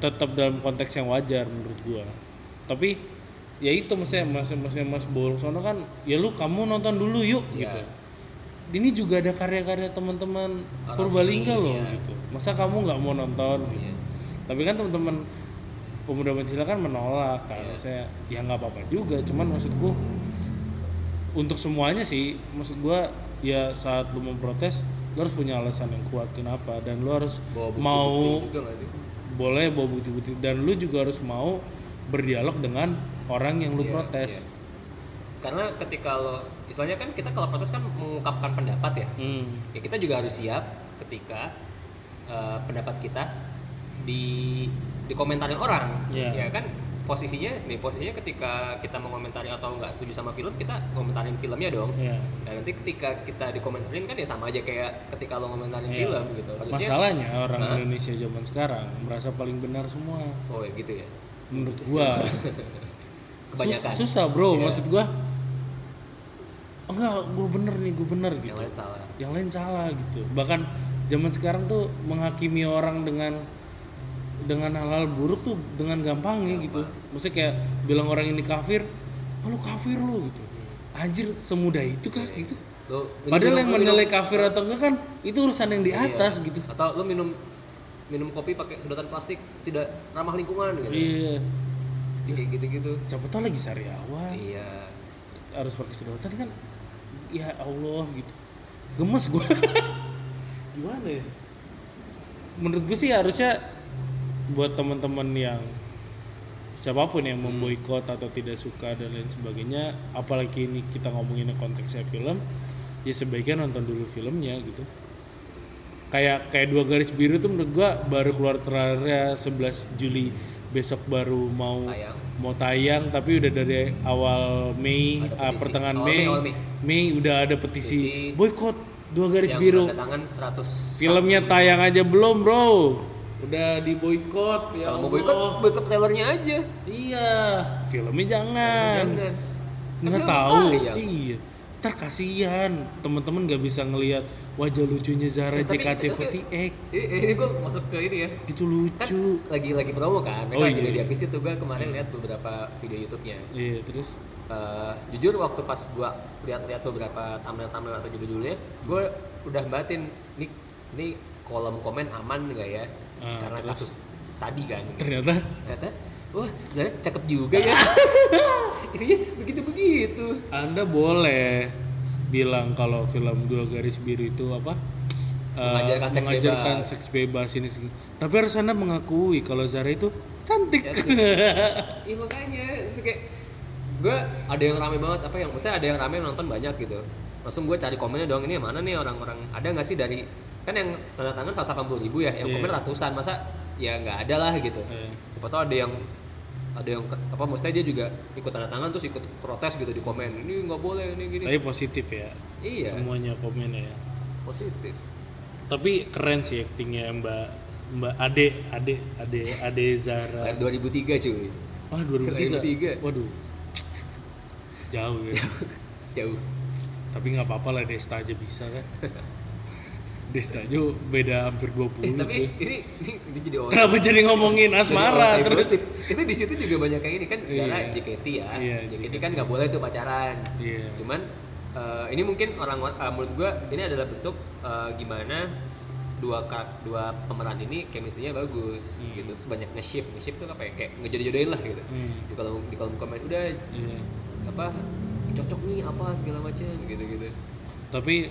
tetap dalam konteks yang wajar menurut gua. Tapi ya itu maksudnya mas maksudnya mas Bolsono kan ya lu kamu nonton dulu yuk Iya. gitu ini juga ada karya-karya teman-teman Purbalingga loh iya. gitu masa kamu nggak mau nonton gitu Iya. tapi kan teman-teman pemuda Pancasila kan menolak kan Iya. saya ya nggak apa-apa juga cuman maksudku untuk semuanya sih maksud gua ya saat lu memprotes lu harus punya alasan yang kuat kenapa dan lu harus bawa bukti mau juga nggak sih boleh bawa bukti-bukti dan lu juga harus mau berdialog dengan orang yang lu Iya, protes iya. karena ketika lo istilahnya kan kita kalau protes kan mengungkapkan pendapat ya Hmm. ya kita juga harus siap ketika eh, pendapat kita di dikomentarin orang Iya. ya kan posisinya nih posisinya ketika kita mengomentari atau nggak setuju sama film kita komentarin filmnya dong Iya. dan nanti ketika kita dikomentarin kan ya sama aja kayak ketika lo komentarin Iya. film gitu harusnya Masalahnya orang Hah? Indonesia zaman sekarang merasa paling benar semua oh ya gitu ya menurut gua. Sus- Kebanyakan. susah bro, Iya. maksud gua. Enggak, gua bener nih, gua bener gitu. yang lain salah Yang lain salah gitu. Bahkan zaman sekarang tuh menghakimi orang dengan dengan hal-hal buruk tuh dengan gampangnya gitu. Maksudnya kayak bilang orang ini kafir, "Ah, lu kafir lu gitu. Anjir, semudah itu kah gitu? lo Padahal yang menilai minum- kafir atau enggak kan itu urusan yang di Iya. atas gitu. atau lo minum minum kopi pakai sedotan plastik tidak ramah lingkungan gitu Iya. Kayak gitu-gitu. Siapa tahu lagi sariawan. iya. Harus pakai sedotan kan ya Allah gitu. Gemes gue gimana ya? Menurut gue sih harusnya buat teman-teman yang siapa pun yang memboikot atau tidak suka dan lain sebagainya apalagi ini kita ngomongin konteksnya film ya sebaiknya nonton dulu filmnya gitu. Kayak kayak dua garis biru tuh menurut gua baru keluar trailernya 11 Juli besok baru mau Tayang. mau tayang tapi udah dari awal Mei petisi. pertengahan Awal Mei, Mei, Mei. udah ada petisi, Petisi. boykot dua garis yang biru tangan 100 filmnya tayang aja belum bro udah di boykot ya kalau mau Allah. boikot boikot trailernya aja iya filmnya jangan jangan nggak tahu tayang. iya ntar kasihan teman-teman nggak bisa ngelihat wajah lucunya Zara Ya, tapi- JKT48 Eh, ini gue masuk ke ini ya. Itu kan lucu lagi lagi promo kan. Mereka Oh, iya. media visit tuh gue kemarin lihat beberapa video YouTube-nya. Iya terus? Eh, jujur waktu pas gua lihat-lihat beberapa thumbnail-thumbnail atau judul-judulnya gue udah batin nih ini kolom komen aman nggak ya? Ah, karena terus? kasus tadi kan. Ternyata? Ternyata wah Zara cakep juga ya. Isinya begitu-begitu. Anda boleh bilang kalau film dua garis biru itu apa? Eh, Mengajarkan seks mengajarkan bebas. seks bebas ini tapi harus anda mengakui kalau Zara itu cantik. Iya makanya. Kayak gue ada yang rame banget. Apa yang maksudnya ada yang rame nonton banyak gitu. Langsung gue cari komennya dong ini yang mana nih orang-orang? Ada nggak sih dari kan yang tanda tangan 180 ribu ya yang Iya. komen ratusan. Masa ya nggak ada lah gitu. Iya. siapa tahu ada yang ada yang apa maksudnya dia juga ikut tanda tangan terus ikut protes gitu di komen ini nggak boleh ini gini. Tapi positif ya iya. semuanya komennya ya. Positif. Tapi keren sih aktingnya Mbak Mbak Ade Ade Ade Ade Zara. Lahir 2003 cuy. Wah 2003 2003. waduh. Jauh ya. Jauh. Tapi nggak apa-apa lah Desta aja bisa kan Desta aja beda hampir 20 eh, tapi cuy. ini, ini ini jadi orang kenapa jadi ngomongin asmara Jadi terus? itu di situ juga banyak kayak ini kan Zara Iya. JKT ya. Iya, JKT, JKT. kan nggak boleh tuh pacaran. Iya. cuman eh, ini mungkin orang eh, menurut gua ini adalah bentuk eh, gimana dua kak dua pemeran ini chemistry-nya bagus gitu. Terus banyak nge-ship nge-ship itu apa ya? Kayak ngejodoh-jodohin lah gitu. Hmm. di kolom di kolom komen udah Iya. apa cocok nih apa segala macam gitu gitu tapi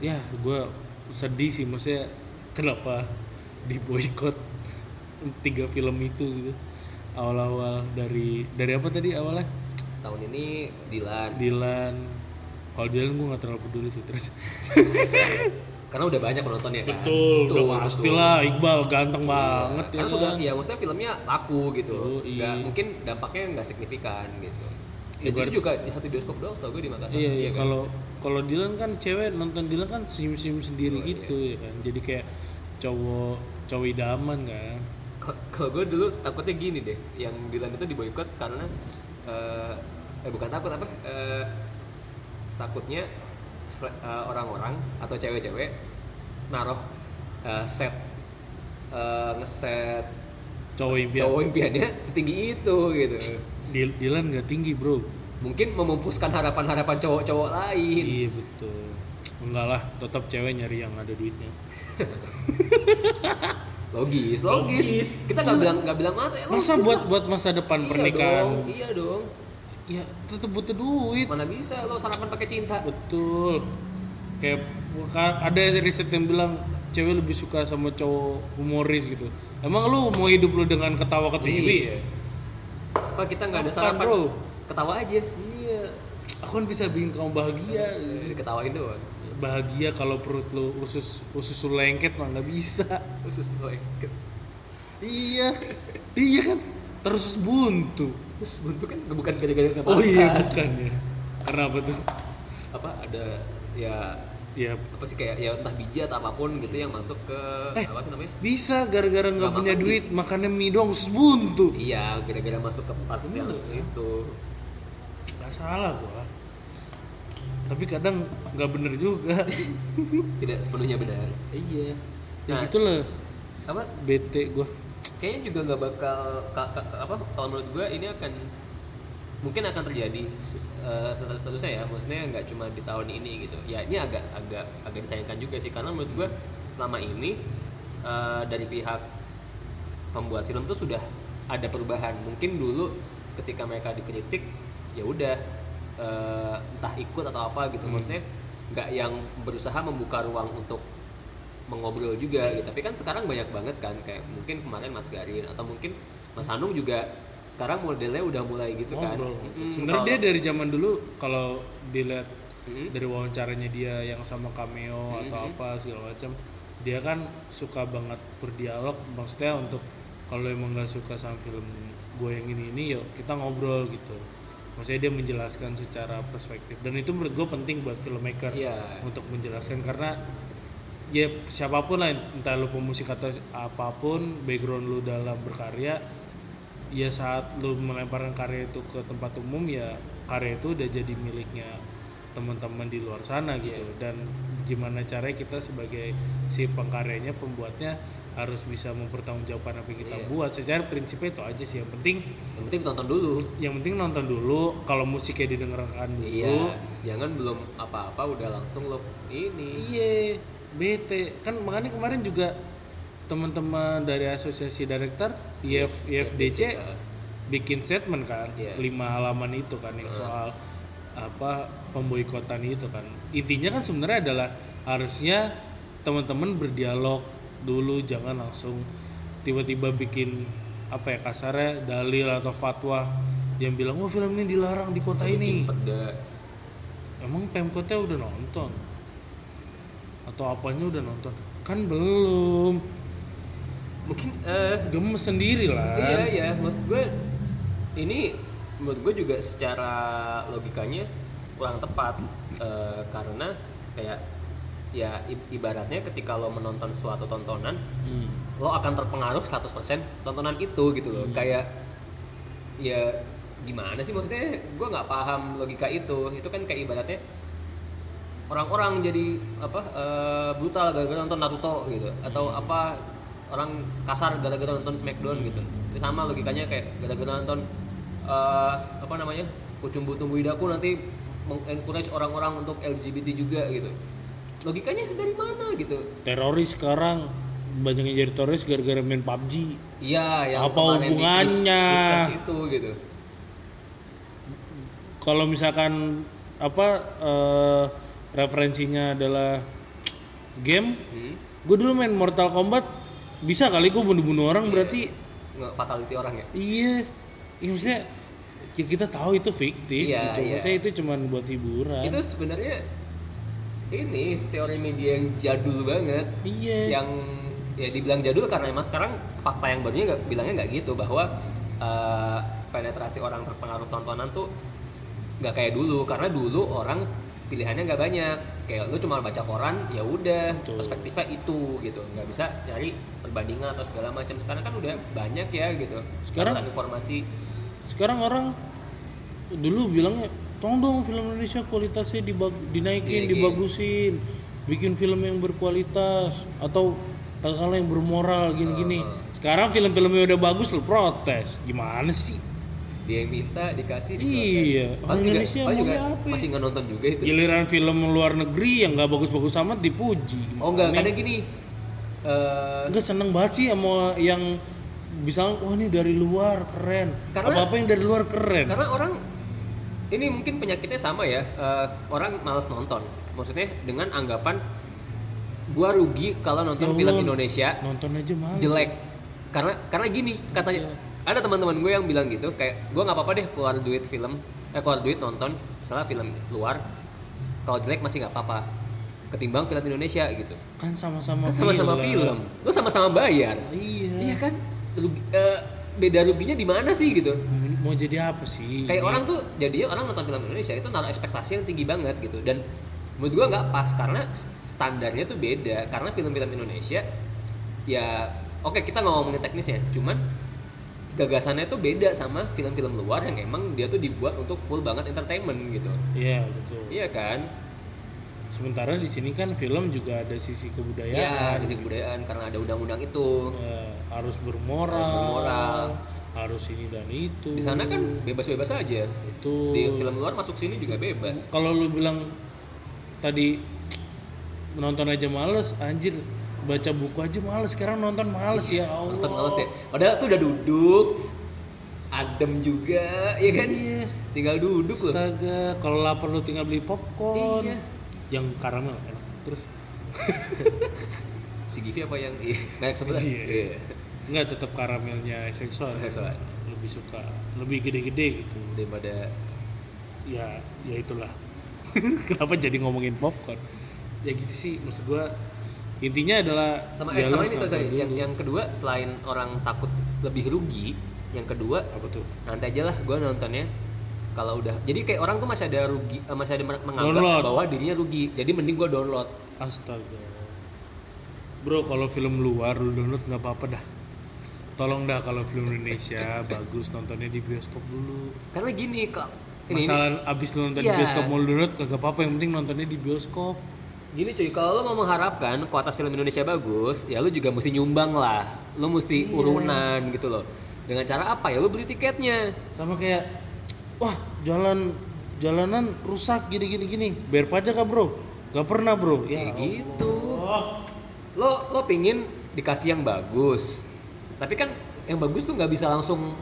ya gue sedih sih maksudnya kenapa di boykot tiga film itu gitu. Awal-awal dari dari apa tadi awalnya? Tahun ini Dilan. Dilan. Kalau Dilan gue nggak terlalu peduli sih terus. Karena udah banyak penontonnya kan. Betul Tuh, udah pastilah Iqbal ganteng banget karena ya sudah kan? ya maksudnya filmnya laku gitu. Yoi. nggak mungkin dampaknya nggak signifikan gitu. Ibarat- itu juga di satu bioskop doang setahu gue di Makassar. Iya iya kan? kalau kalau Dylan kan cewek nonton Dylan kan senyum senyum sendiri Oh, gitu ya kan? Jadi kayak cowok cowok idaman kan? Kalau gue dulu takutnya gini deh yang Dylan itu diboykot karena eh, eh bukan takut apa? Eh, takutnya eh, orang-orang atau cewek-cewek naruh eh, set eh, ngeset cowok impian. cowok impiannya setinggi itu gitu. Dylan nggak tinggi bro mungkin memumpuskan harapan-harapan cowok-cowok lain. Iya betul. Enggak lah tetap cewek nyari yang ada duitnya. Logis logis, Logis. kita nggak bilang nggak bilang mata ya masa buat lah. buat masa depan iya pernikahan? dong, iya dong. Ya tetap butuh duit. Mana bisa lo sarapan pakai cinta? Betul. Kayak ada riset yang bilang cewek lebih suka sama cowok humoris gitu. Emang lu mau hidup lu dengan ketawa ke TV Iya. Apa kita nggak ada sarapan? bro. Ketawa aja. iya aku kan bisa bikin kamu bahagia Ketawain doang. bahagia kalau perut lu usus usus lu lengket mah nggak bisa Usus gue. iya iya kan terus buntu Terus buntu kan bukan gara-gara nggak oh iya bukan ya karena apa tuh Apa ada ya ya apa sih kayak ya entah biji atau apa pun gitu yang masuk ke Eh. apa sih namanya? bisa gara-gara nggak punya makan duit makannya mie doang usus buntu Iya, gara-gara masuk ke part yang kan? itu. Nggak salah gua. Tapi kadang nggak bener juga. Tidak sepenuhnya benar. iya. Ya Nah. gitu lah Apa? bete gua. Kayaknya juga nggak bakal ka- ka- apa kalau menurut gue ini akan mungkin akan terjadi uh, seterusnya ya. Maksudnya nggak cuma di tahun ini gitu. Ya ini agak agak agak disayangkan juga sih. Karena menurut gue selama ini uh, dari pihak pembuat film tuh sudah ada perubahan. Mungkin dulu ketika mereka dikritik ya udah uh, entah ikut atau apa gitu. Maksudnya nggak yang berusaha membuka ruang untuk mengobrol juga gitu. Tapi kan sekarang banyak banget kan kayak mungkin kemarin Mas Garin atau mungkin Mas Hanung juga sekarang modelnya udah mulai gitu kan. Ngobrol. Mm-mm, sebenarnya dia dari zaman dulu kalau dilihat Mm. dari wawancaranya dia yang sama cameo atau apa segala macam dia kan suka banget berdialog. Maksudnya untuk kalau emang nggak suka sama film gue yang ini ini yuk kita ngobrol gitu maksudnya dia menjelaskan secara perspektif dan itu menurut gue penting buat filmmaker Iya. untuk menjelaskan karena ya siapa pun lah entah lu pemusik atau apa pun background lu dalam berkarya ya saat lu melemparkan karya itu ke tempat umum ya karya itu udah jadi miliknya teman-teman di luar sana gitu. Dan gimana caranya kita sebagai si pengkaryanya pembuatnya harus bisa mempertanggungjawabkan apa yang kita Iya. buat. Secara prinsipnya itu aja sih. Yang penting yang penting tonton dulu. Yang penting nonton dulu. Kalau musiknya didengarkan dulu. Iya. Jangan belum apa-apa udah langsung lo ini. Iya, bete. Kan makanya kemarin juga teman-teman dari asosiasi direktur IF, IFDC ya. bikin statement kan, Iya. lima halaman itu kan yang soal apa pemboikotan itu kan. Intinya kan sebenarnya adalah harusnya teman-teman berdialog dulu, jangan langsung tiba-tiba bikin apa ya kasarnya dalil atau fatwa yang bilang wah film ini dilarang di kota ini. Peda. Emang Pemkotnya udah nonton? Atau apanya udah nonton? Kan belum. mungkin eh Gemes sendiri lah. Iya iya, maksud gue ini menurut gue juga secara logikanya kurang tepat. Eh, karena kayak ya ibaratnya ketika lo menonton suatu tontonan Hmm. lo akan terpengaruh 100% tontonan itu gitu loh. Kayak ya gimana sih maksudnya? Gue nggak paham logika itu. Itu kan kayak ibaratnya orang-orang jadi apa eh, brutal gara-gara nonton Naruto gitu. Atau apa orang kasar gara-gara nonton Smackdown gitu. Itu sama logikanya kayak gara-gara nonton eh, apa namanya kucumbu tumbuh idaku nanti mengencourage orang-orang untuk LGBT juga gitu logikanya dari mana gitu Teroris sekarang banyak yang jadi teroris gara-gara main PUBG. iya yang Apa di hubungannya? itu gitu Kalau misalkan apa eh, referensinya adalah game, hmm? gue dulu main Mortal Kombat bisa kali gue bunuh-bunuh orang berarti nggak fatality orang ya iya. Iya maksudnya ya kita tahu itu fiktif Iya, gitu. iya. Maksudnya itu cuman buat hiburan. itu sebenarnya ini teori media yang jadul banget. Iya. Yang ya dibilang jadul karena emang sekarang fakta yang barunya nggak bilangnya nggak gitu bahwa eh, penetrasi orang terpengaruh tontonan tuh nggak kayak dulu. Karena dulu orang pilihannya nggak banyak. Kayak lu cuma baca koran ya udah perspektifnya itu gitu. Nggak bisa nyari perbandingan atau segala macam. Sekarang kan udah banyak ya gitu. Sekarang- informasi sekarang orang dulu bilangnya tolong dong film Indonesia kualitasnya dibag- dinaikin, Dinaikin. dibagusin, bikin film yang berkualitas atau katakanlah yang bermoral gini-gini. Sekarang film-filmnya udah bagus lu protes, gimana sih? dia yang minta dikasih Iya, diprotes. orang juga- Indonesia juga maunya apa ya? masih nggak nonton juga itu Giliran film luar negeri yang nggak bagus-bagus amat dipuji. oh enggak Gimana? kadang gini eh, Enggak seneng banget sih sama yang bisa wah ini dari luar keren. Karena- Apa-apa yang dari luar keren. karena orang ini mungkin penyakitnya sama ya eh, orang malas nonton. Maksudnya dengan anggapan gua rugi kalau nonton Ya film Indonesia. Nonton aja males. jelek. Karena karena gini katanya ada teman-teman gue yang bilang gitu kayak gue nggak apa-apa deh keluar duit film eh keluar duit nonton misalnya film luar kalau jelek masih nggak apa-apa ketimbang film Indonesia gitu. Kan sama-sama kan sama-sama film. Lu sama-sama bayar. Iya. iya kan Rugi- eh, beda ruginya di mana sih gitu Mau jadi apa sih? kayak Ini? orang tuh jadinya orang nonton film Indonesia itu naruh ekspektasi yang tinggi banget gitu dan menurut gua nggak pas karena st- standarnya tuh beda karena film-film Indonesia ya oke kita nggak ngomongin teknisnya cuman gagasannya tuh beda sama film-film luar yang emang dia tuh dibuat untuk full banget entertainment gitu Iya betul. iya kan Sementara di sini kan film juga ada sisi ya kebudayaan. dari kebudayaan karena ada undang-undang itu Ya, harus bermoral. Harus bermoral. harus ini dan itu. di sana kan bebas-bebas aja itu. di film luar masuk sini juga bebas Kalau lu bilang tadi menonton aja males, anjir baca buku aja males. Sekarang nonton males ya Allah. nonton males ya padahal tuh udah duduk adem juga ya kan tinggal duduk loh Astaga, kalau lapar lu tinggal beli popcorn. Iya. Yang karamel enak. Terus si Givi apa yang iya, merek sebelah Iya. Enggak tetap karamelnya seksual. Seksual. Lebih suka, lebih gede-gede gitu. daripada Ya, ya itulah. Kenapa jadi ngomongin popcorn? Ya gitu sih, maksud gua intinya adalah sama eh, ya sama ini sorry, nonton yang yang kedua selain orang takut lebih rugi yang kedua apa tuh? nanti aja lah gue nontonnya kalau udah jadi kayak orang tuh masih ada rugi eh, masih ada menganggap Download. bahwa dirinya rugi jadi mending gue download Astaga. Bro, kalau film luar lu download nggak apa-apa dah. Tolong dah kalau film Indonesia bagus nontonnya di bioskop dulu. karena gini kalau ini, ini Masalah abis lu nonton di Iya. bioskop mau lu download kagak apa-apa yang penting nontonnya di bioskop. Gini cuy, kalau lo mau mengharapkan kualitas film Indonesia bagus, ya lo juga mesti nyumbang lah. Lo mesti urunan gitu loh. Dengan cara apa ya? Lo beli tiketnya. Sama kayak wah, jalan jalanan rusak gini gini gini. Bayar pajak kah, Bro? Gak pernah, Bro. Ya. Kayak gitu. Lo lo pingin dikasih yang bagus. Tapi kan yang bagus tuh nggak bisa langsung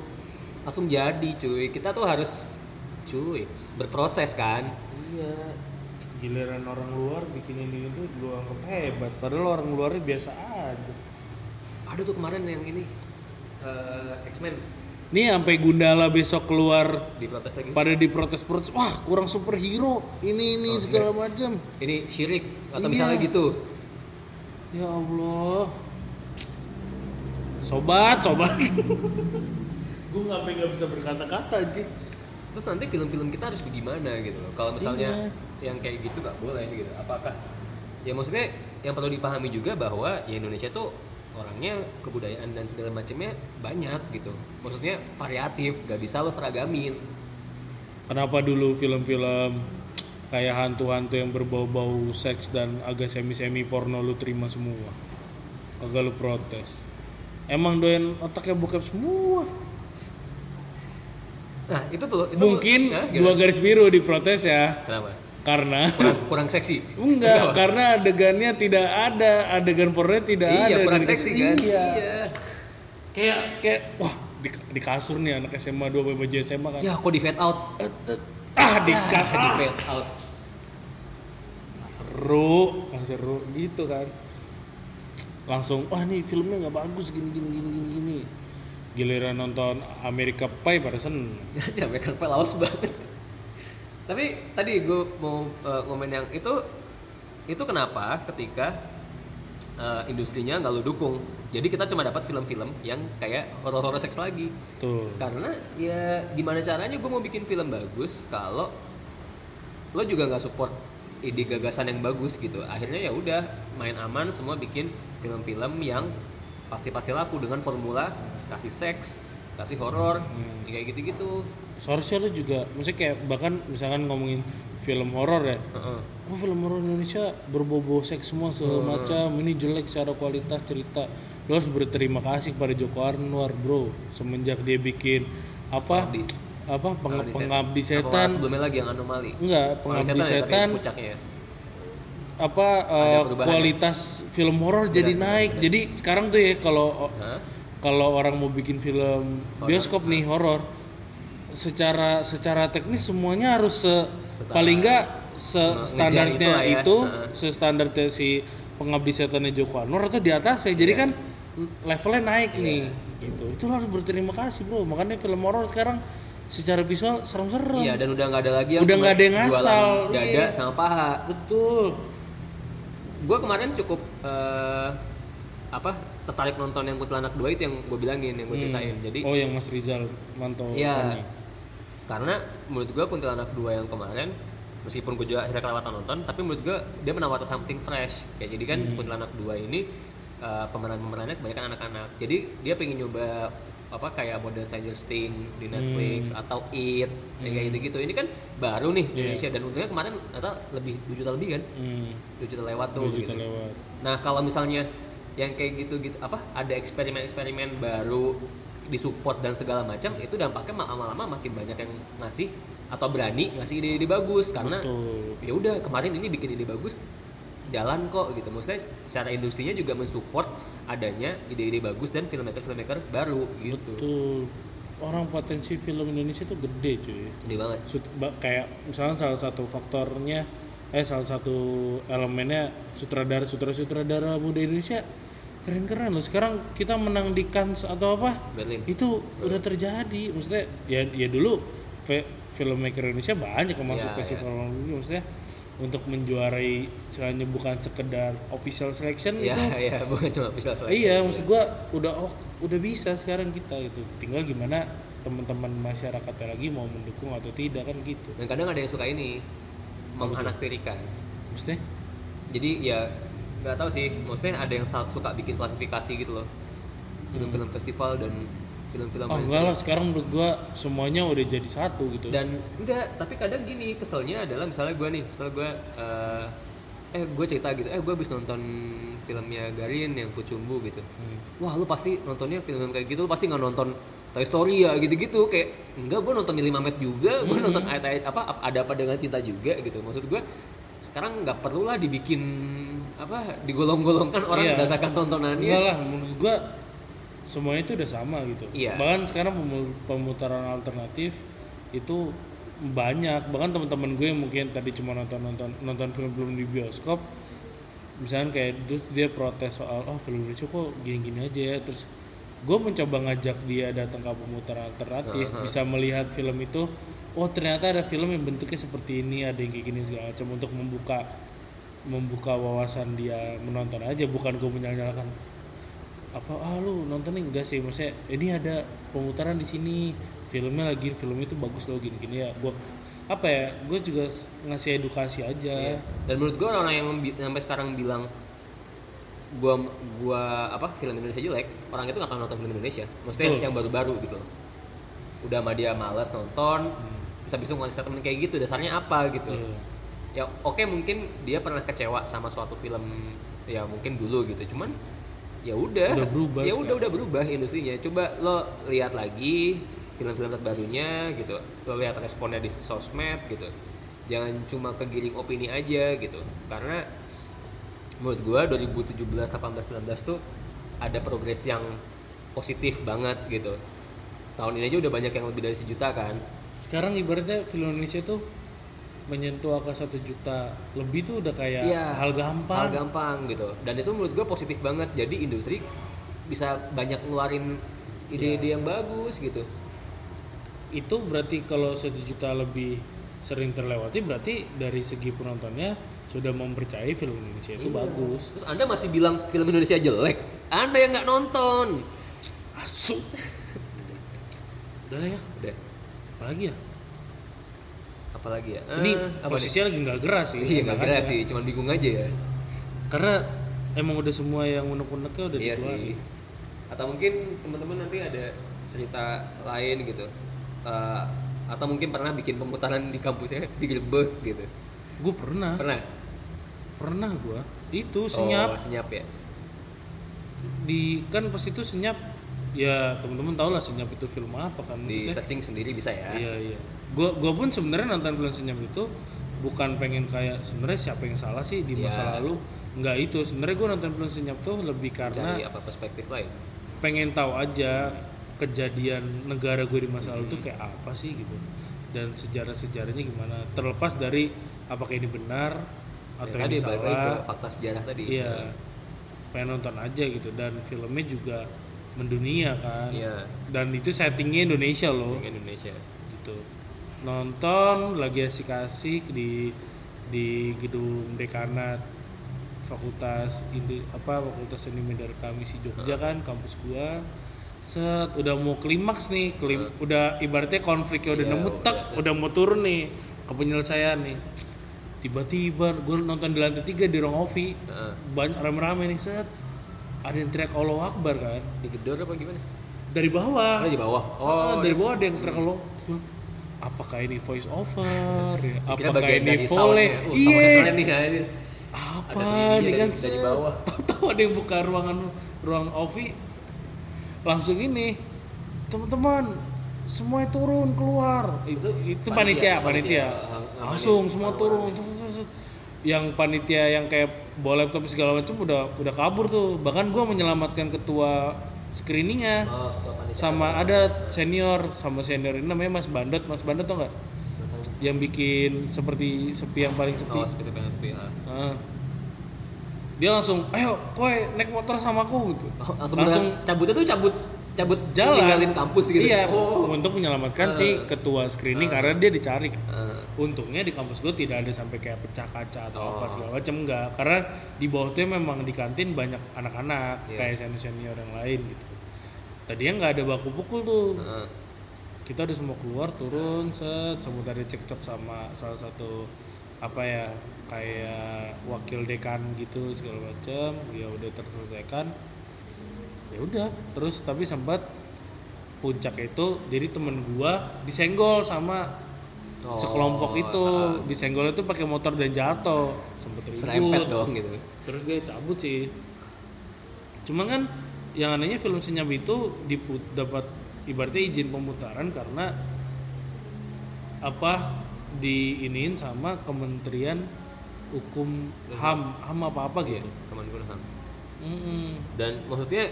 langsung jadi cuy. Kita tuh harus cuy berproses kan. Iya. Giliran orang luar bikin ini itu lu anggap hebat, padahal orang luarnya biasa aja. Ada tuh kemarin yang ini eh, X-Men Nih sampai Gundala besok keluar diprotes lagi. pada diprotes-protes, wah kurang superhero, ini ini segala macam. Ini syirik atau Iya. misalnya gitu. Ya Allah. Sobat, sobat. Gue ngapain nggak bisa berkata-kata anjir. terus nanti film-film kita harus bagaimana gitu loh kalau misalnya Iya. yang kayak gitu nggak boleh gitu apakah ya maksudnya yang perlu dipahami juga bahwa ya Indonesia tuh orangnya kebudayaan dan segala macamnya banyak gitu maksudnya variatif gak bisa lo seragamin Kenapa dulu film-film kayak hantu-hantu yang berbau-bau seks dan agak semi-semi porno lu terima semua? Kagak lu protes. Emang doyan otaknya bokep semua. nah itu tuh itu Mungkin Nah, dua gimana? garis biru diprotes ya. kenapa Karena kurang, kurang seksi enggak, Kenapa? karena adegannya tidak ada, adegan porno tidak ada. iya kurang dan seksi kan Iya. iya Kayak kayak wah di, di kasur nih anak SMA 2 pakai baju SMA kan. ya kok di fade out Eh, eh, ah di ya, ka- di ah. fade out Nggak seru, nggak seru gitu kan. Langsung wah nih filmnya nggak bagus gini gini gini gini gini. Giliran nonton Amerika Pie pada seneng. ya American Pie lawas banget. Tapi tadi gue mau uh, ngomongin yang itu itu kenapa ketika uh, industrinya nggak lu dukung? Jadi kita cuma dapat film-film yang kayak horor-horor seks lagi. Tuh karena ya gimana caranya gue mau bikin film bagus kalau lo juga nggak support ide gagasan yang bagus gitu. Akhirnya ya udah main aman semua bikin film-film yang pasti-pasti laku dengan formula kasih seks kasih horor kayak gitu-gitu. Seharusnya lu juga maksudnya kayak bahkan misalkan ngomongin film horor ya Heeh. oh film horor Indonesia berbobo seks semua segala macam ini jelek secara kualitas cerita. Lu harus berterima kasih kepada Joko Anwar bro. Semenjak dia bikin apa? Pengabdi. apa? Peng- Pengabdi Setan. pengabdi setan. sebelumnya lagi yang anomali? Enggak Pengabdi setan puncaknya ya. Apa perubahan kualitas film horor jadi naik jadi sekarang tuh ya kalau kalau orang mau bikin film bioskop nih horor secara secara teknis semuanya harus se Setara. paling enggak se standarnya itulah ya. itu Heeh. se standarnya si pengabdi setannya Joko Anwar atau di atas ya jadi Iya. kan levelnya naik nih gitu itu harus berterima kasih bro makanya film horor sekarang secara visual serem-serem Iya dan udah nggak ada lagi yang Udah nggak ada yang jualan ngasal, dada iya. sama paha. betul Gue kemarin cukup eh, apa tertarik nonton yang Kuntilanak 2 itu yang gue bilangin yang gue ceritain. Jadi oh yang Mas Rizal Manto Iya. Fani. karena menurut gue Kuntilanak 2 yang kemarin meskipun gue juga akhirnya kelewatan nonton tapi menurut gue dia menawarkan something fresh kayak jadi kan Kuntilanak 2 ini uh, pemeran-pemerannya kebanyakan anak-anak. Jadi dia pengen nyoba apa kayak model Stranger Things di Netflix atau It kayak gitu-gitu. Ini kan baru nih di Indonesia dan untungnya kemarin ternyata lebih 2 juta lebih kan? Hmm, 2 juta lewat tuh 2 juta gitu. lewat. Nah kalau misalnya yang kayak gitu-gitu apa ada eksperimen-eksperimen baru disupport dan segala macam itu dampaknya ma- lama-lama makin banyak yang ngasih atau berani ngasih ide-ide bagus. Karena ya udah kemarin ini bikin ide bagus jalan kok gitu maksudnya secara industrinya juga mensupport adanya ide-ide bagus dan filmmaker-filmmaker baru gitu Betul. Orang potensi film Indonesia tuh gede cuy. gede banget ba- kayak misalnya salah satu faktornya eh salah satu elemennya sutradara sutradara sutradara muda Indonesia keren-keren loh. Sekarang kita menang di Cannes atau apa? Berlin Itu udah terjadi. Maksudnya ya ya dulu filmmaker Indonesia banyak yang masuk Ya, festival negeri. maksudnya untuk menjuarai hanya bukan sekedar official selection ya itu ya bukan cuma visual selection Iya, maksud gua udah oh, udah bisa sekarang kita gitu. Tinggal gimana teman-teman masyarakatnya lagi mau mendukung atau tidak kan gitu. dan kadang ada yang suka ini menganaktirikan Maksudnya? jadi ya nggak tahu sih maksudnya ada yang suka bikin klasifikasi gitu loh film-film festival dan film-film Oh enggak lah, sekarang menurut gua semuanya udah jadi satu gitu. dan enggak tapi kadang gini keselnya adalah misalnya gue nih misalnya gue eh eh gue cerita gitu eh gue habis nonton filmnya Garin yang Kucumbu gitu. Wah lu pasti nontonnya film kayak gitu lu pasti nggak nonton Toy Story ya gitu-gitu kayak enggak gue nonton Lima Met juga gue nonton ayat-ayat apa ada apa dengan cinta juga gitu. Maksud gue sekarang nggak perlu lah dibikin apa digolong-golongkan orang Iya. berdasarkan tontonannya. Enggak lah, menurut gua semuanya itu udah sama gitu. Iya. Bahkan sekarang pemutaran alternatif itu banyak. Bahkan teman-teman gue yang mungkin tadi cuma nonton nonton nonton film-film di bioskop, misalnya kayak terus dia protes soal oh film Indonesia kok gini-gini aja ya. Terus gue mencoba ngajak dia datang ke pemutaran alternatif, bisa melihat film itu. Oh ternyata ada film yang bentuknya seperti ini, ada yang kayak gini segala macam untuk membuka membuka wawasan dia menonton aja bukan gue menyalahkan apa ah lu nonton nih enggak sih maksudnya ini ada pemutaran di sini filmnya lagi film itu bagus loh gini gini ya gua apa ya gue juga ngasih edukasi aja Iya. Dan menurut gue orang yang sampai sekarang bilang gua gua apa film Indonesia jelek, orang itu nggak akan nonton film Indonesia. Maksudnya Betul. yang baru-baru gitu. loh. Udah sama dia malas nonton, terus habis itu ngasih statement kayak gitu, dasarnya apa gitu. Iya. Ya oke mungkin dia pernah kecewa sama suatu film ya mungkin dulu gitu. Cuman ya udah Udah berubah ya udah udah berubah industrinya. Coba lo lihat lagi film-film terbarunya gitu. Lo lihat responnya di sosmed gitu. Jangan cuma kegiring opini aja gitu. Karena menurut gua 2017 18 19 tuh ada progres yang positif banget gitu. Tahun ini aja udah banyak yang lebih dari sejuta kan. sekarang ibaratnya film Indonesia tuh menyentuh angka satu juta lebih tuh udah kayak Iya, hal gampang Hal gampang gitu. Dan itu menurut gua positif banget. Jadi industri bisa banyak ngeluarin ide-ide yang bagus gitu. itu berarti kalau satu juta lebih sering terlewati berarti dari segi penontonnya sudah mempercayai film Indonesia Iya. itu bagus Terus Anda masih bilang film Indonesia jelek? Anda yang nggak nonton. asu udah lah ya Udah, apalagi ya apalagi ya? ini Eh, apa posisinya lagi nggak geras sih Iya nggak ada. sih, cuman bingung aja ya. karena emang udah semua yang unek-uneknya udah Iya dikeluarin. sih. Atau mungkin teman-teman nanti ada cerita lain gitu. Eh, atau mungkin pernah bikin pemutaran di kampusnya digerebek gitu. gue pernah Pernah? pernah gue itu senyap Oh, senyap ya. di kan pas itu senyap ya teman-teman tau lah senyap itu film apa kan Di maksudnya searching sendiri bisa ya. iya iya gua gua pun sebenarnya nonton film senyap itu bukan pengen kayak sebenarnya siapa yang salah sih di masa Iya. lalu nggak itu sebenarnya gua nonton film senyap tuh lebih karena Cari apa perspektif lain. pengen tahu aja kejadian negara gue di masa lalu tuh kayak apa sih gitu dan sejarah sejarahnya gimana terlepas dari apakah ini benar atau Ya, tadi ini ke salah fakta sejarah tadi. iya pengen nonton aja gitu dan filmnya juga mendunia kan Iya. dan itu settingnya Indonesia loh Indonesia. gitu nonton lagi asik-asik di di gedung dekanat fakultas ini apa fakultas seni media kami si Jogja kan kampus gua. Set udah mau klimaks nih klim udah ibaratnya konfliknya udah Iya, nemu udah- tek udah mau turun nih ke penyelesaian nih. Tiba-tiba gue nonton di lantai tiga di ruang ovi Heeh. banyak rame-rame nih set. Ada yang teriak Allah Akbar kan. Digedor apa gimana? dari bawah. Oh, di bawah. Oh, Oh, dari bawah ada yang teriak Allah apakah ini voice over ya? Apakah ini volley. Uh, iya. nih apa Ada nih kan set. tahu ada yang buka ruangan ruang ovi? Langsung ini. Teman-teman semua turun keluar. Itu, Itu panitia, panitia panitia. panitia, Ah, ah, langsung semua turun. Yang panitia yang kayak bawa laptop segala macam udah udah kabur tuh. Bahkan gua menyelamatkan ketua screeningnya. Oh. Sama ada senior sama senior ini namanya Mas Bandot Mas Bandot tau nggak yang bikin seperti sepi yang paling sepi Oh, seperti pengen sepi. ah. Heeh. dia langsung ayo koy naik motor sama aku gitu Oh, langsung, langsung cabutnya tuh cabut cabut jalan ninggalin kampus gitu. iya Oh. untuk menyelamatkan si ketua screening karena dia dicari kan Ah. untungnya di kampus gue tidak ada sampai kayak pecah kaca atau Oh. apa segala macam enggak karena di bawah tuh memang di kantin banyak anak-anak Iya. kayak senior senior yang lain gitu tadinya nggak ada baku pukul tuh. Heeh. kita udah semua keluar turun set sebentar dia cekcok sama salah satu apa ya kayak wakil dekan gitu segala macam ya udah terselesaikan. Ya udah terus tapi sempat puncak itu jadi temen gua disenggol sama Oh, sekelompok itu. disenggol itu pakai motor dan jatuh sempet ribut. Dong gitu. terus dia cabut sih. Cuma kan yang anehnya film senyap itu diput dapat ibaratnya izin pemutaran karena apa diinin sama Kementerian Hukum HAM HAM apa apa Iya, gitu Kemenkumham. Mm-mm. Dan maksudnya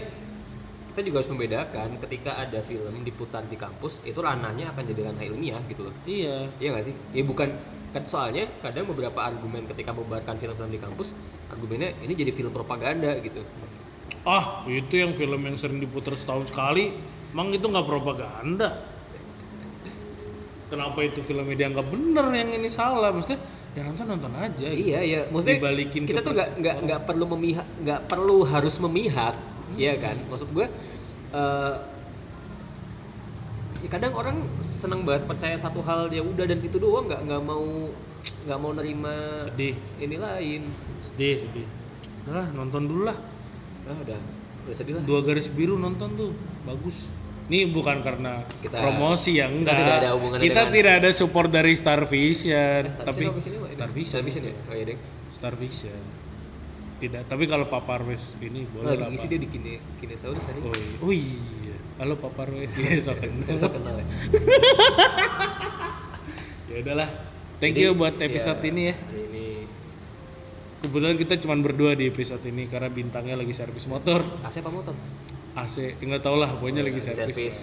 kita juga harus membedakan ketika ada film diputar di kampus itu ranahnya akan jadi ranah ilmiah gitu loh. iya Iya nggak sih? Ya bukan kan soalnya kadang beberapa argumen ketika membubarkan film-film di kampus argumennya ini jadi film propaganda gitu. Ah itu yang film yang sering diputar setahun sekali. Emang itu nggak propaganda. Kenapa itu filmnya dianggap bener? Yang ini salah. Maksudnya ya nonton nonton aja gitu. Iya iya, maksudnya Dibalikin kita tuh nggak nggak nggak perlu memihak, nggak perlu harus memihak, ya kan? Maksud gue, eh, ya kadang orang seneng banget percaya satu hal ya udah dan itu doang. Nggak nggak mau nggak mau nerima sedih. ini lain. sedih sedih. Udah nonton dulu lah Ah, udah udah sedih lah. dua garis biru nonton tuh bagus ini bukan karena Kita- promosi ya enggak tidak ada hubungannya kita dengan- tidak ada support dari Star Vision Eh, Star tapi Vision? Star Vision Star Vision ya? Oh iya deh. Star Vision tidak tapi kalau Pak Parwes ini boleh Lagi lah ngisi dia di kine Kinesaurus tadi. oh, iya. oh iya halo Pak Parwes ya so kenal. So kenal ya. ya udahlah thank Jadi, you buat episode ya, ini ya ini kebetulan kita cuma berdua di episode ini karena bintangnya lagi servis motor AC apa motor? AC nggak tau lah pokoknya lagi lagi servis servis.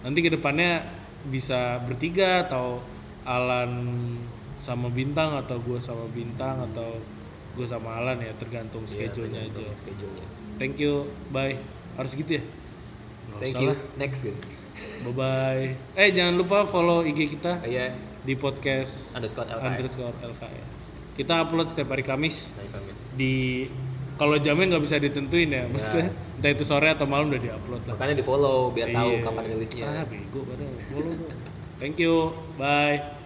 nanti ke depannya bisa bertiga atau Alan sama bintang atau gue sama bintang atau gue sama Alan ya tergantung Iya, schedule-nya tergantung aja Schedule-nya. thank you bye harus gitu ya Nggak Thank you. lah Next gitu. bye bye eh jangan lupa follow IG kita Oh, Iya. di podcast underscore LKS underscore LKS. Kita upload setiap hari Kamis Nah, Kamis. di kalau jamnya nggak bisa ditentuin ya, maksudnya entah itu sore atau malam udah diupload lah. makanya di follow biar tahu Iya. kapan rilisnya Ah, bego padahal. Follow. Thank you. Bye.